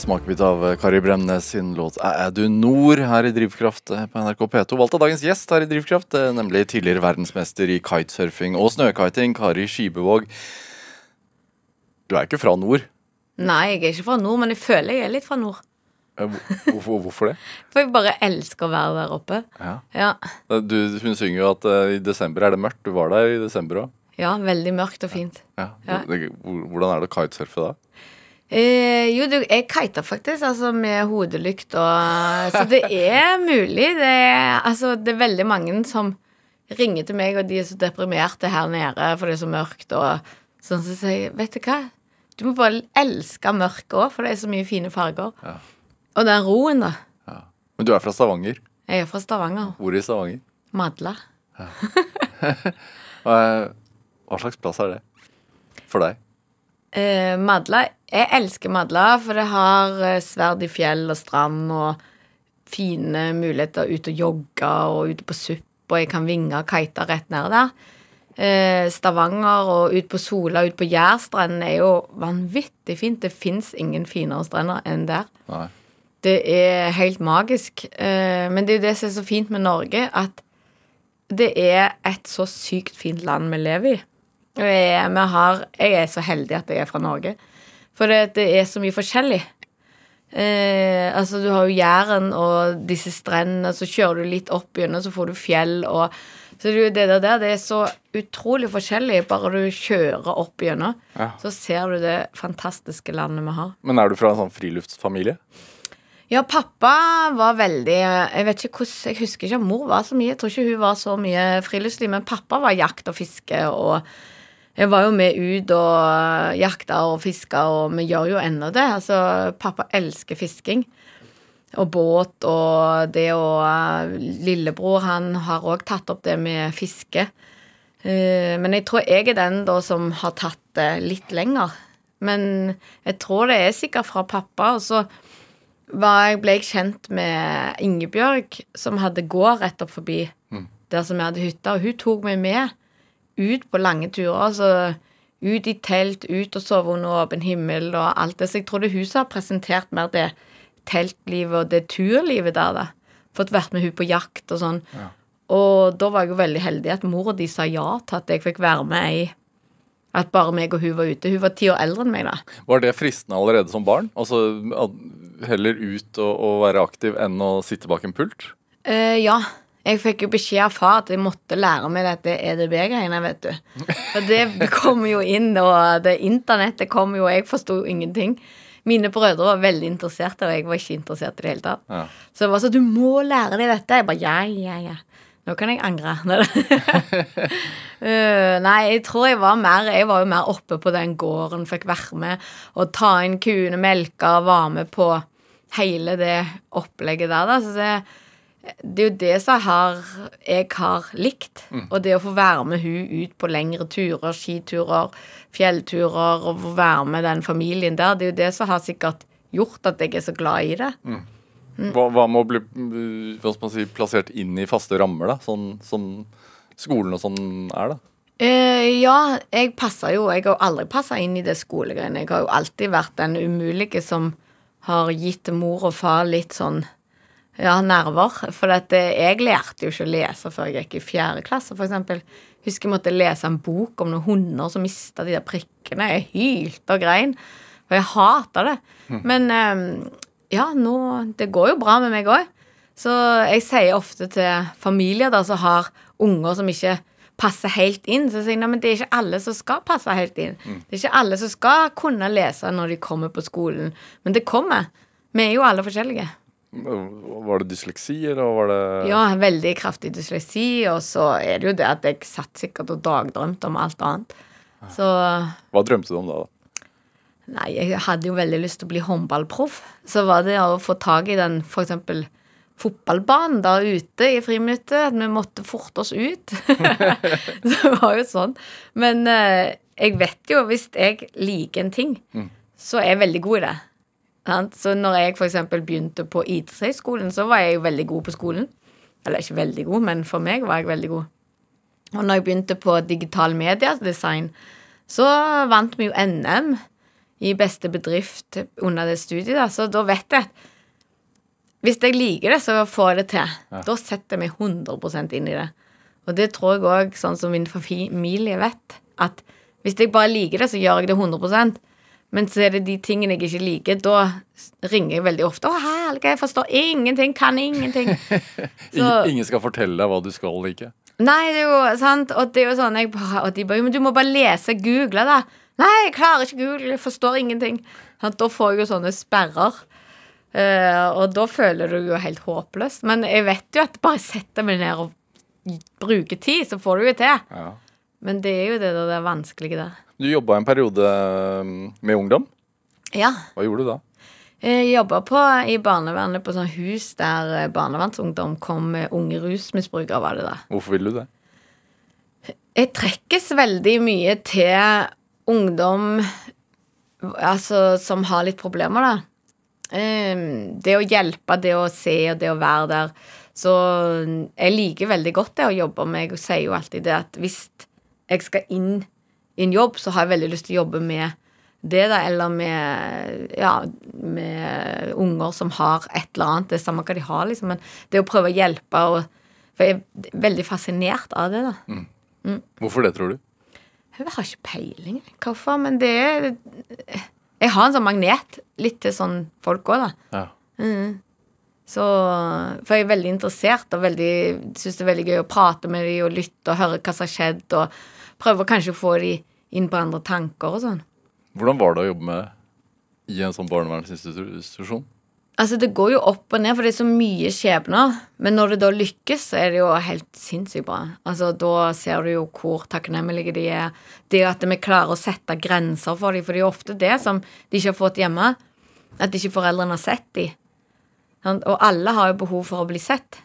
smakebit av eh, Kari Bremnes sin låt 'Er du nord?' her i Drivkraft eh, på NRK P2. Valgt av dagens gjest her i Drivkraft, eh, nemlig tidligere verdensmester i kitesurfing og snøkiting, Kari Skibevåg. Du er ikke fra nord.
Nei, jeg er ikke fra nord, men jeg føler jeg er litt fra nord.
Eh, Hvorfor, hvorfor det?
For jeg bare elsker å være der oppe.
Ja.
Ja,
Du, hun synger jo at eh, i desember er det mørkt. Du var der i desember òg.
ja veldig mørkt og fint.
Ja.
Ja.
Hvor- hvor- Hvordan er det å kitesurfe da?
Eh, jo, jeg kita faktisk, altså med hodelykt og Så det er mulig. Det er, altså, det er veldig mange som ringer til meg, og de er så deprimerte her nede, for det er så mørkt, og sånn så sier jeg, vet du hva? Du må bare elske mørket òg, for det er så mye fine farger.
Ja.
Og den roen, da.
Ja. Men du er fra Stavanger.
Jeg er fra Stavanger.
Hvor i Stavanger?
Madla.
Ja. Hva slags plass er det for deg?
Eh, Madla Jeg elsker Madla, for det har eh, sverd i fjell og strand og fine muligheter ut og jogge og ute på supp, og jeg kan vinge og kite rett ned der. Eh, Stavanger og ut på Sola, ut på Jærstrendene er jo vanvittig fint. Det fins ingen finere strender enn der.
Nei.
Det er helt magisk. Eh, men det er jo det som er så fint med Norge, at det er et så sykt fint land vi lever i. Og jeg, vi har, jeg er så heldig at jeg er fra Norge. For det, det er så mye forskjellig. Eh, altså, du har jo Jæren og disse strendene, så kjører du litt opp gjennom, så får du fjell og Så det, det der, der, det er så utrolig forskjellig. Bare du kjører opp gjennom,
Ja.
så ser du det fantastiske landet vi har.
Men er du fra en sånn friluftsfamilie?
Ja, pappa var veldig Jeg vet ikke hvordan, jeg husker ikke om mor var så mye. Jeg tror ikke hun var så mye friluftsliv, men pappa var jakt og fiske, og jeg var jo med ut og jakta og fiska, og vi gjør jo ennå det. Altså, pappa elsker fisking. Og båt og det å Lillebror, han har òg tatt opp det med fiske. Eh, Men jeg tror jeg er den da som har tatt det litt lenger. Men jeg tror det er sikkert fra pappa. Og så ble jeg kjent med Ingebjørg, som hadde gård rett opp forbi der som jeg hadde hytta, og hun tok meg med ut på lange turer. Altså ut i telt, ut og sove under åpen himmel og alt det. Så jeg tror det huset har presentert mer det teltlivet og det turlivet der, da. Fått vært med hun på jakt og sånn. Og da var jeg jo veldig heldig at mor og de sa ja til at jeg fikk være med ei At bare meg og hun var ute. Hun var ti år eldre enn meg, da.
Var det fristende allerede som barn? Altså heller ut og, og være aktiv enn å sitte bak en pult?
Eh, ja. Jeg fikk jo beskjed av far at jeg måtte lære meg dette EDB-greiene, vet du. For det kom jo inn, og det internettet kom jo, og jeg forsto ingenting. Mine brødre var veldig interesserte, og jeg var ikke interessert i det hele tatt.
Ja.
Så det var sånn, du må lære deg dette. Jeg bare, ja, ja, ja. Nå kan jeg angre. Eh, nei, jeg tror jeg var mer Jeg var jo mer oppe på den gården, fikk være med og ta inn kuene, melke, og var med på hele det opplegget der, da. Så det, det er jo det som har, jeg har likt. Og det å få være med hun ut på lengre turer, skiturer, fjellturer, og få være med den familien der, det er jo det som har sikkert gjort at jeg er så glad i det.
Hva, hva med å bli hva skal man si, plassert inn i faste rammer, da? Sånn som skolen og sånn er, da?
Eh, ja, jeg passer jo Jeg har aldri passa inn i det skolegreiene. Jeg har jo alltid vært den umulige som har gitt mor og far litt sånn ja, nerver. For eh, jeg lærte jo ikke å lese før jeg gikk i fjerde klasse, eksempel. Husker jeg måtte lese en bok om noen hunder som mista de der prikkene. Jeg hylte og grein. For jeg hata det. Men eh, ja, nå Det går jo bra med meg òg. Så jeg sier ofte til familier da som har unger som ikke passer helt inn, så sier jeg at men det er ikke alle som skal passe helt inn. Det er ikke alle som skal kunne lese når de kommer på skolen. Men det kommer. Vi er jo alle forskjellige.
Var det dysleksi, eller var det
Ja, veldig kraftig dysleksi, og så er det jo det at jeg satt sikkert og dagdrømte om alt annet. Så
Hva drømte du om da? da?
Nei, jeg hadde jo veldig lyst til å bli håndballproff. Så var det å få tak i den eksempel fotballbanen der ute i friminuttet. At vi måtte forte oss ut. det var jo sånn. Men eh, jeg vet jo hvis jeg liker en ting, så er jeg veldig god i det. Så når jeg eksempel begynte på idrettshøyskolen, så var jeg veldig god på skolen. Eller ikke veldig god, men for meg var jeg veldig god. Og når jeg begynte på digital mediedesign, så vant vi jo NM i beste bedrift under det studiet. Da. Så da vet jeg at hvis jeg liker det, så får jeg det til. Da setter jeg meg 100% inn i det. Og det tror jeg òg, sånn som min familie vet, at hvis jeg bare liker det, så gjør jeg det 100 Men så er det de tingene jeg ikke liker, da ringer jeg veldig ofte. 'Å, helge, jeg forstår ingenting, kan ingenting'. Så-
Ingen skal fortelle deg hva du skal like?
Nei, det er jo sant, og det er jo sånn jeg bare, Og de bare Men du må bare lese, google, da. Nei, jeg klarer ikke google, jeg forstår ingenting. Sånn, Da får jeg jo sånne sperrer. Uh, og da føler du jo helt håpløst. Men jeg vet jo at bare setter meg ned og bruker tid, så får du jo til.
Ja.
Men det er jo det der, det vanskelige der.
Du jobba en periode um, med ungdom.
Ja.
Hva gjorde du da?
Jeg jobba i barnevernet på sånn hus der eh, barnevernsungdom kom med unge rusmisbrukere, var det da.
Hvorfor ville du det?
Jeg trekkes veldig mye til ungdom altså, som har litt problemer, da. Ehm, det å hjelpe, det å se og det å være der. Så jeg liker veldig godt det å jobbe med Jeg sier jo alltid det at hvis jeg skal inn i en jobb, så har jeg veldig lyst til å jobbe med det, da, eller med ja, med unger som har et eller annet. Det er samme hva de har, liksom. Men det å prøve å hjelpe og For jeg er veldig fascinert av det, da.
Hvorfor det, tror du?
Jeg har ikke peiling hvorfor, men det er Jeg har en sånn magnet litt til sånn folk òg, da.
Ja.
Så, for jeg er veldig interessert og veldig, syns det er veldig gøy å prate med dem og lytte og høre hva som har skjedd, og prøve kanskje å få dem inn på andre tanker og sånn.
Hvordan var det å jobbe med i en sånn barnevernsinstitusjon?
Altså, det går jo opp og ned, for det er så mye skjebner. Men når det da lykkes, så er det jo helt sinnssykt bra. Altså, da ser du jo hvor takknemlige de er. Det at vi klarer å sette grenser for dem, for det er jo ofte det som de ikke har fått hjemme. At ikke foreldrene har sett dem. Og alle har jo behov for å bli sett.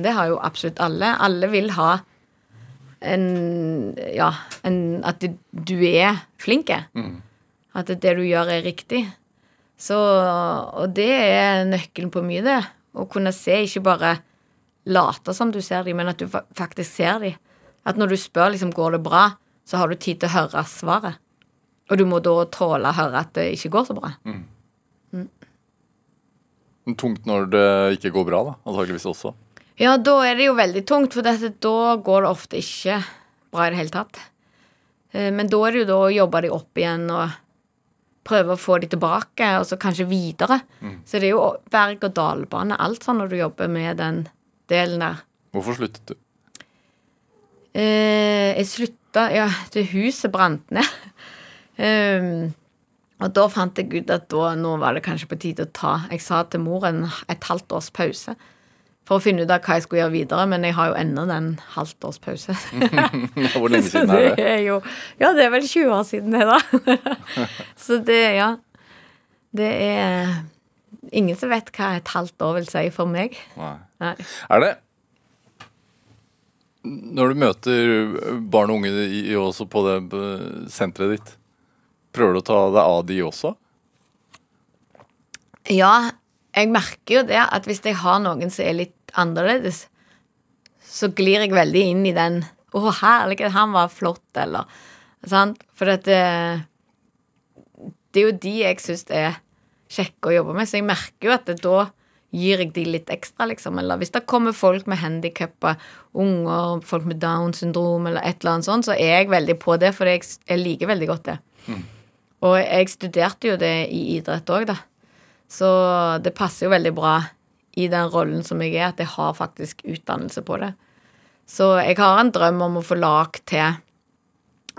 Det har jo absolutt alle. Alle vil ha en Ja, en, at du, er flink. At det du gjør, er riktig. Så, og det er nøkkelen på mye, det. Å kunne se, ikke bare late som du ser dem, men at du faktisk ser dem. At når du spør liksom, går det bra, så har du tid til å høre svaret. Og du må da tåle å høre at det ikke går så bra.
Men Tungt når det ikke går bra, da. Antakeligvis også.
Ja, da er det jo veldig tungt, for dette, da går det ofte ikke bra i det hele tatt. Eh, Men da er det jo da å jobbe de opp igjen og prøve å få de tilbake, og så kanskje videre. Så det er jo berg-og-dal-bane, alt sånn når du jobber med den delen der.
Hvorfor sluttet du?
Eh, jeg slutta Ja, det huset brant ned. um, og da fant jeg ut at da, nå var det kanskje på tide å ta Jeg sa til mor en, et halvt års pause for å finne ut av hva jeg skulle gjøre videre, men jeg har jo ennå den halvt års pause.
Hvor lenge siden er det?
er jo Ja, det er vel 20 år siden det, da. Så det, ja. Det er ingen som vet hva et halvt år vil si for meg.
Nei.
Nei.
Er det Når du møter barn og unge i, i- også på det eh, senteret ditt, prøver du å ta deg av de også?
Ja, jeg merker jo det at hvis jeg har noen som er litt annerledes, så glir jeg veldig inn i den 'Å, herlighet, han var flott', eller Sant? For at det, det er jo de jeg syns er kjekke å jobbe med, så jeg merker jo at det, da gir jeg de litt ekstra, liksom. Eller hvis det kommer folk med handikappa unger, folk med Downs syndrom eller et eller annet sånt, så er jeg veldig på det, for jeg, jeg liker veldig godt det. Og jeg studerte jo det i idrett òg, da. Så det passer jo veldig bra i den rollen som jeg er, at jeg har faktisk utdannelse på det. Så jeg har en drøm om å få lag til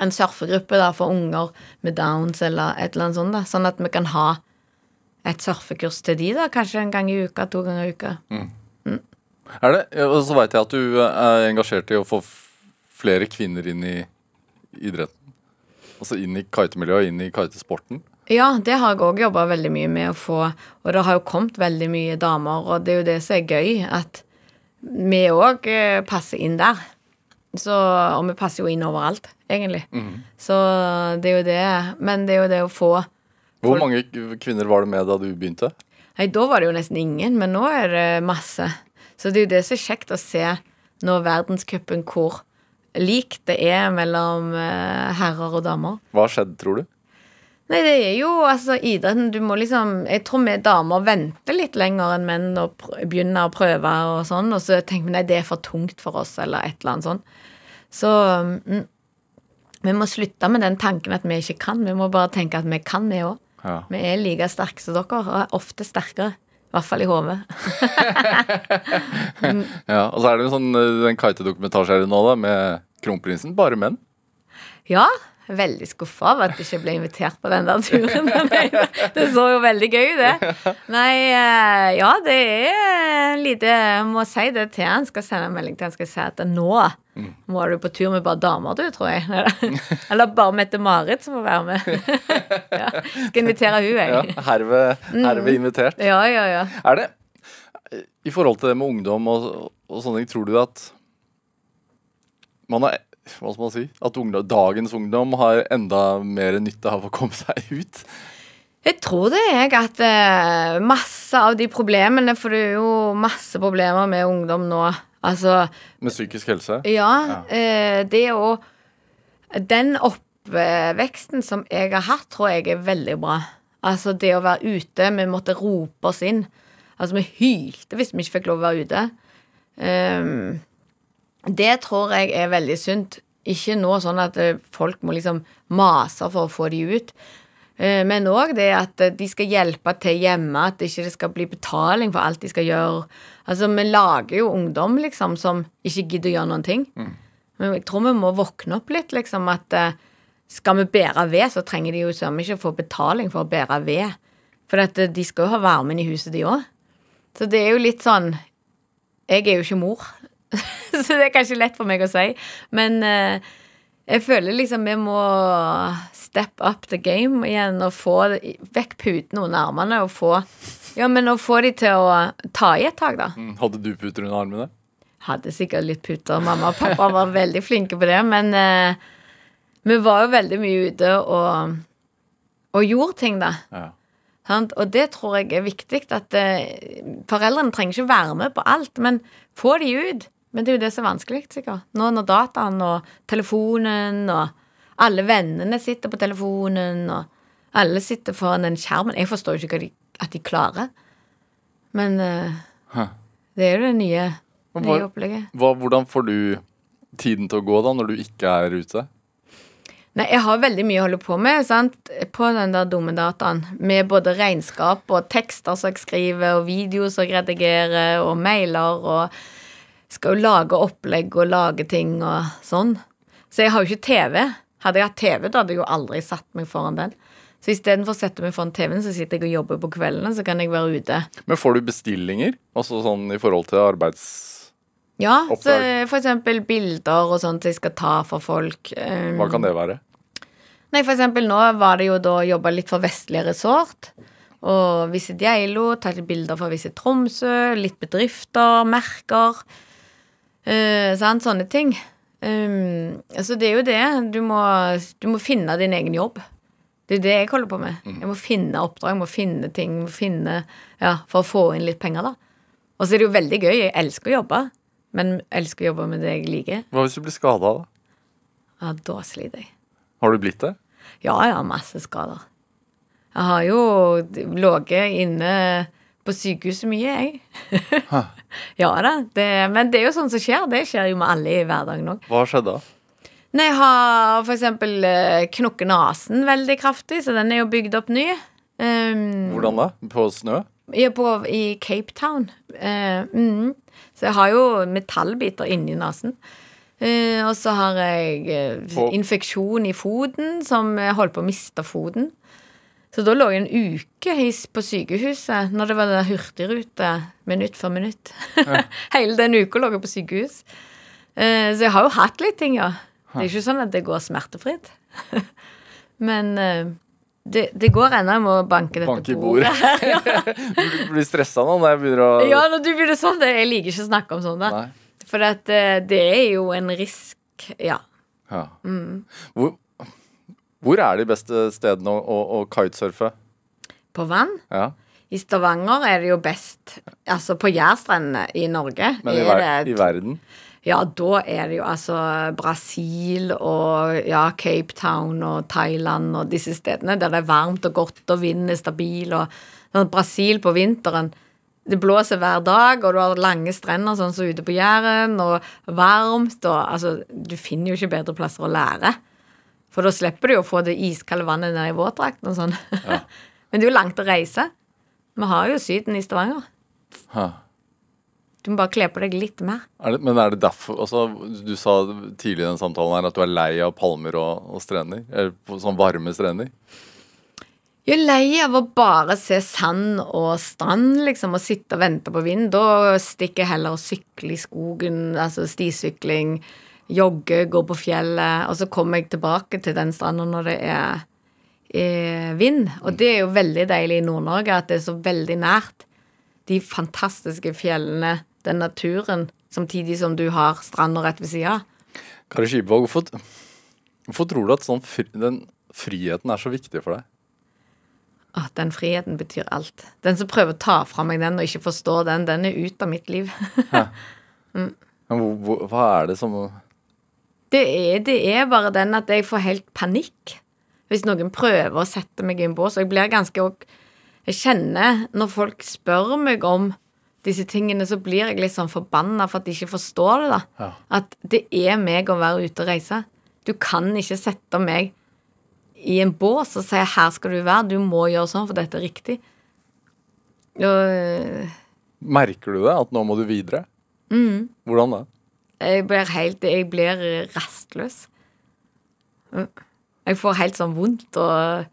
en surfegruppe da, for unger med downs eller et eller annet sånt, da, sånn at vi kan ha et surfekurs til de da, kanskje en gang i uka, to ganger i uka.
Er det? Og så veit jeg at du er engasjert i å få flere kvinner inn i idretten. Altså inn i kitemiljøet, inn i kitesporten.
Ja, det har jeg òg jobba veldig mye med å få, og det har jo kommet veldig mye damer, og det er jo det som er gøy, at vi òg passer inn der. Så, og vi passer jo inn overalt, egentlig. Så det er jo det. Men det er jo det å få
Hvor mange kvinner var det med da du begynte?
Nei, da var det jo nesten ingen, men nå er det masse. Så det er jo det som er kjekt å se nå verdenscupen hvor likt det er mellom eh, herrer og damer.
Hva har skjedd, tror du?
Nei, det er jo altså idretten Du må liksom Jeg tror vi damer venter litt lenger enn menn og begynner å prøve og sånn, og så tenker vi nei, det er for tungt for oss, eller et eller annet sånt. Så mm, vi må slutte med den tanken at vi ikke kan. Vi må bare tenke at vi kan, vi òg.
Ja.
Vi er like sterke som dere, og er ofte sterkere. I hvert fall i hodet.
ja. Og så er det jo sånn eh, den kite-dokumentarserien nå, da, med kronprinsen. Bare menn.
Ja, veldig skuffa over at jeg ikke ble invitert på den der turen. Det, så jo veldig gøy ut, det. Nei, eh, ja, det er lite Jeg må si det til han. Skal sende en melding til han skal si at nå må du på tur med bare damer, du, tror jeg. Eller bare Mette-Marit som får være med. Ja, skal invitere hun,
Ja,
jeg.
herved, herved invitert.
Ja, ja, ja.
Er det I forhold til det med ungdom og, og sånne ting, tror du at man har Hva skal man si? At ungdom, dagens ungdom har enda mer nytte av å komme seg ut?
Jeg tror det jeg at eh, masse av de problemene For det er jo masse problemer med ungdom nå. Altså
Med psykisk helse?
Ja, eh, det å Den oppveksten som jeg har hatt, tror jeg er veldig bra. Altså det å være ute Vi måtte rope oss inn. Altså vi hylte hvis vi ikke fikk lov å være ute. Ehm, det tror jeg er veldig sunt. Ikke nå sånn at eh, folk må liksom mase for å få de ut. Eh, Men òg det at eh, de skal hjelpe til hjemme, at det ikke skal bli betaling for alt de skal gjøre. Altså, vi lager jo ungdom, liksom, som ikke gidder å gjøre noen ting. Men jeg tror vi må våkne opp litt, liksom, at skal vi bære ved, så trenger de jo søren ikke få betaling for å bære ved. For at de skal jo ha varmen i huset, de òg. Så det er jo litt sånn Jeg er jo ikke mor, så det er kanskje lett for meg å si. Men eh, jeg føler liksom vi må step up the game igjen og få vekk putene under armene og få Ja, men å få de til å ta i et tak, da.
Mm, Hadde du puter under armene?
Hadde sikkert litt puter. Mamma og pappa var veldig flinke på det, men eh, vi var jo veldig mye ute og, og gjorde ting, da.
Ja.
Og det tror jeg er viktig. At eh, foreldrene trenger ikke være med på alt, men få de ut. Men det er jo det som er vanskelig, sikkert. Nå når dataen og telefonen og alle vennene sitter på telefonen, og alle sitter foran den skjermen Jeg forstår jo ikke de, at de klarer. Men
uh,
det er jo det nye, nye
hva-
opplegget.
Hva, hvordan får du tiden til å gå da, når du ikke er ute?
Nei, jeg har veldig mye å holde på med sant? på den der dumme dataen. Med både regnskap og tekster som jeg skriver, og videoer som jeg redigerer, og mailer, og skal jo lage opplegg og lage ting og sånn. Så jeg har jo ikke TV. Hadde jeg hatt TV, da hadde jeg jo aldri satt meg foran den. Så istedenfor å sette meg foran TV-en, så sitter jeg og jobber på kveldene, så kan jeg være ute.
Men får du bestillinger? Altså sånn i forhold til arbeids...
Ja, så for eksempel bilder og sånt jeg skal ta for folk. Um,
Hva kan det være?
Nei, for eksempel nå var det jo da jobba litt for Vestlige Resort. Og Visit Geilo, tatt litt bilder fra Visit Tromsø, litt bedrifter, merker. Sant, sånne ting. Um, altså det er jo det. Du må, du må finne din egen jobb. Det er det jeg holder på med. Jeg må finne oppdrag, jeg må finne ting, må finne Ja, for å få inn litt penger, da. Og så er det jo veldig gøy. Jeg elsker å jobbe, men elsker å jobbe med det jeg liker.
Hva hvis du blir skada, da?
Ja, da sliter jeg.
Har du blitt det?
Ja, jeg har masse skader. Jeg har jo ligget inne på sykehuset mye, jeg. Ja da. Det, men det er jo sånn som skjer. Det skjer jo med alle i hverdagen òg.
Hva skjedde da?
Nei, jeg har eksempel eh, knukket nesen veldig kraftig, så den er jo bygd opp ny. Um,
Hvordan da? På snø?
er på, I Cape Town. Uh, mm. Så jeg har jo metallbiter inni nesen. Uh, og så har jeg
uh,
infeksjon i foten, som holdt på å miste foten. Så da lå jeg en uke på sykehuset når det var den hurtigrute minutt for minutt. Hele den uka lå jeg på sykehus. Eh, så jeg har jo hatt litt ting, ja. Det er ikke sånn at det går smertefritt. Men eh, det, det går ennå. Jeg må banke dette
Banke i bordet. Du blir stressa nå når jeg begynner å
Ja, når du begynner sånn, det, jeg liker ikke å snakke om sånn. da. For at, eh, det er jo en risk, ja.
Ja.
Mm.
Hvor, hvor er de beste stedene å, å, å kitesurfe?
På vann.
Ja.
I Stavanger er det jo best Altså på Jærstrendene i Norge.
Men i,
er
ver i verden?
Ja, da er det jo altså Brasil og ja, Cape Town og Thailand og disse stedene der det er varmt og godt og vinden er stabil og sånn, Brasil på vinteren det blåser hver dag, og du har lange strender sånn som ute på Jæren, og varmt og Altså, du finner jo ikke bedre plasser å lære. For da slipper du å få det iskalde vannet ned i våtdrakten og sånn. Men det er jo langt å reise. Vi har jo Syden i Stavanger.
Ha.
Du må bare kle på deg litt mer.
Er det, men er det derfor altså, Du sa tidlig i den samtalen her at du er lei av palmer og, og strender? Eller sånn varme strender?
Jeg er lei av å bare se sand og strand, liksom, og sitte og vente på vind. Da stikker jeg heller og sykler i skogen, altså stisykling, jogge, gå på fjellet, og så kommer jeg tilbake til den stranda når det er, er vind. Og det er jo veldig deilig i Nord-Norge at det er så veldig nært. De fantastiske fjellene, den naturen, samtidig som du har stranda rett ved sida.
Kari Skipvåg, hvorfor, hvorfor tror du at sånn fri, den friheten er så viktig for deg?
At den friheten betyr alt. Den som prøver å ta fra meg den og ikke forstår den, den er ute av mitt liv.
Men hvor, hvor, hva er det som
Det er, det er bare den at jeg får helt panikk hvis noen prøver å sette meg i en bås. Og jeg blir ganske Jeg kjenner når folk spør meg om disse tingene, så blir jeg litt sånn forbanna for at de ikke forstår det, da.
Ja.
At det er meg å være ute og reise. Du kan ikke sette meg i en bås og si 'her skal du være', du må gjøre sånn, for dette er riktig. Og
Merker du det? At nå må du videre?
Mm.
Hvordan da?
Jeg blir helt Jeg blir rastløs. Jeg får helt sånn vondt, og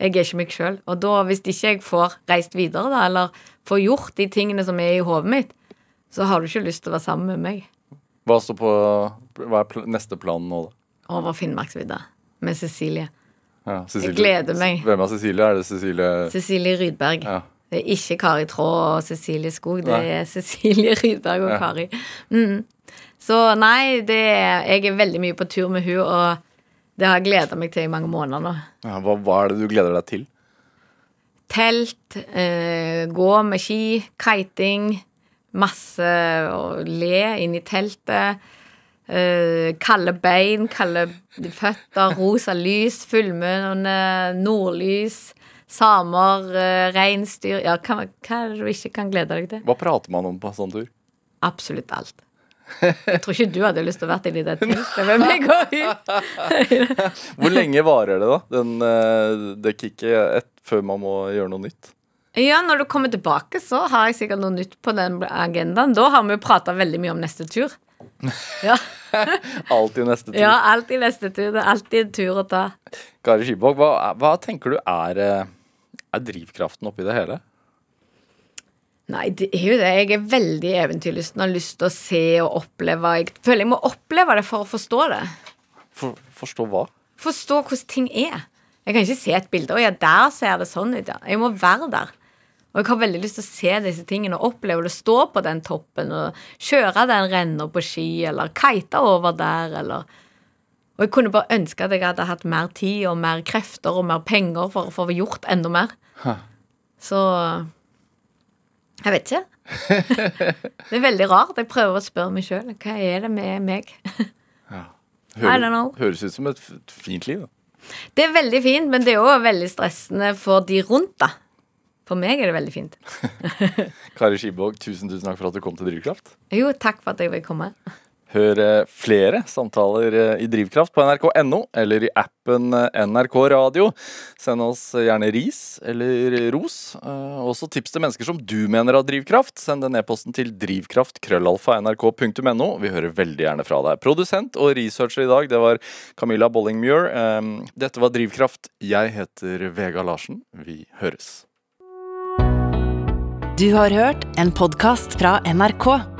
jeg er ikke meg sjøl. Og da, hvis ikke jeg får reist videre, da, eller får gjort de tingene som er i hodet mitt, så har du ikke lyst til å være sammen med meg
Hva står på Hva er neste plan nå, da?
over Finnmarksvidda med Cecilie.
Ja, Cecilie-
gleder meg.
Hvem er Cecilie? Er det Cecilie
Cecilie Rydberg.
Ja.
Det er ikke Kari Traa og Cecilie Skog, det
Nei.
er Cecilie Rydberg og
Ja.
Kari. Mm. Så nei, det, jeg er veldig mye på tur med hun, og det har jeg gleda meg til i mange måneder nå.
Ja, hva, hva er det du gleder deg til?
Telt, eh, gå med ski, kiting, masse å le inn i teltet. Eh, kalde bein, kalde føtter, rosa lys, fullmåne, nordlys, samer, eh, reinsdyr Ja, hva, hva er det du ikke kan glede deg til?
Hva prater man om på sånn tur?
Absolutt alt. Jeg tror ikke du hadde lyst til å være inni det teltet med meg og hun.
Hvor lenge varer det, da? Den, eh, det kicket et, før man må gjøre noe nytt?
Ja, når du kommer tilbake, så har jeg sikkert noe nytt på den agendaen. Da har vi jo prata veldig mye om neste tur. Ja,
Alltid neste tur.
ja alltid neste tur. Det er alltid en tur å ta.
Kari Skibåk, hva, hva tenker du er, eh, er drivkraften oppi det hele?
Nei, det er jo det. Jeg er veldig eventyrlysten og har lyst til å se og oppleve. Jeg føler jeg må oppleve det for å forstå det.
For, forstå hva?
Forstå hvordan ting er. Jeg kan ikke se et bilde og ja, der ser det sånn ut. Ja. Jeg må være der. Og jeg har veldig lyst til å se disse tingene og oppleve det. Stå på den toppen og kjøre den renna på ski, eller kite over der, eller Og jeg kunne bare ønske at jeg hadde hatt mer tid og mer krefter og mer penger for å få gjort enda mer. Så Jeg vet ikke. det er veldig rart. Jeg prøver å spørre meg sjøl. Hva er det med meg? Don't know.
Høres ut som et fint liv. Da.
Det er veldig fint, men det er òg veldig stressende for de rundt, da. For meg er det veldig fint.
Kari Skibog, tusen tusen takk for at du kom til Drivkraft.
Jo, takk for at jeg vil komme.
Hør flere samtaler eh, i Drivkraft på nrk.no eller i appen eh, NRK Radio. Send oss gjerne ris eller ros. Eh, Også tips til mennesker som du mener har drivkraft. Send den e-posten til drivkraft.krøllalfa.nrk.no. Vi hører veldig gjerne fra deg. Produsent og researcher i dag, det var Camilla Bollingmuir. Dette var Drivkraft. Jeg heter Vega Larsen. Vi høres.
Du har hørt en podkast fra NRK.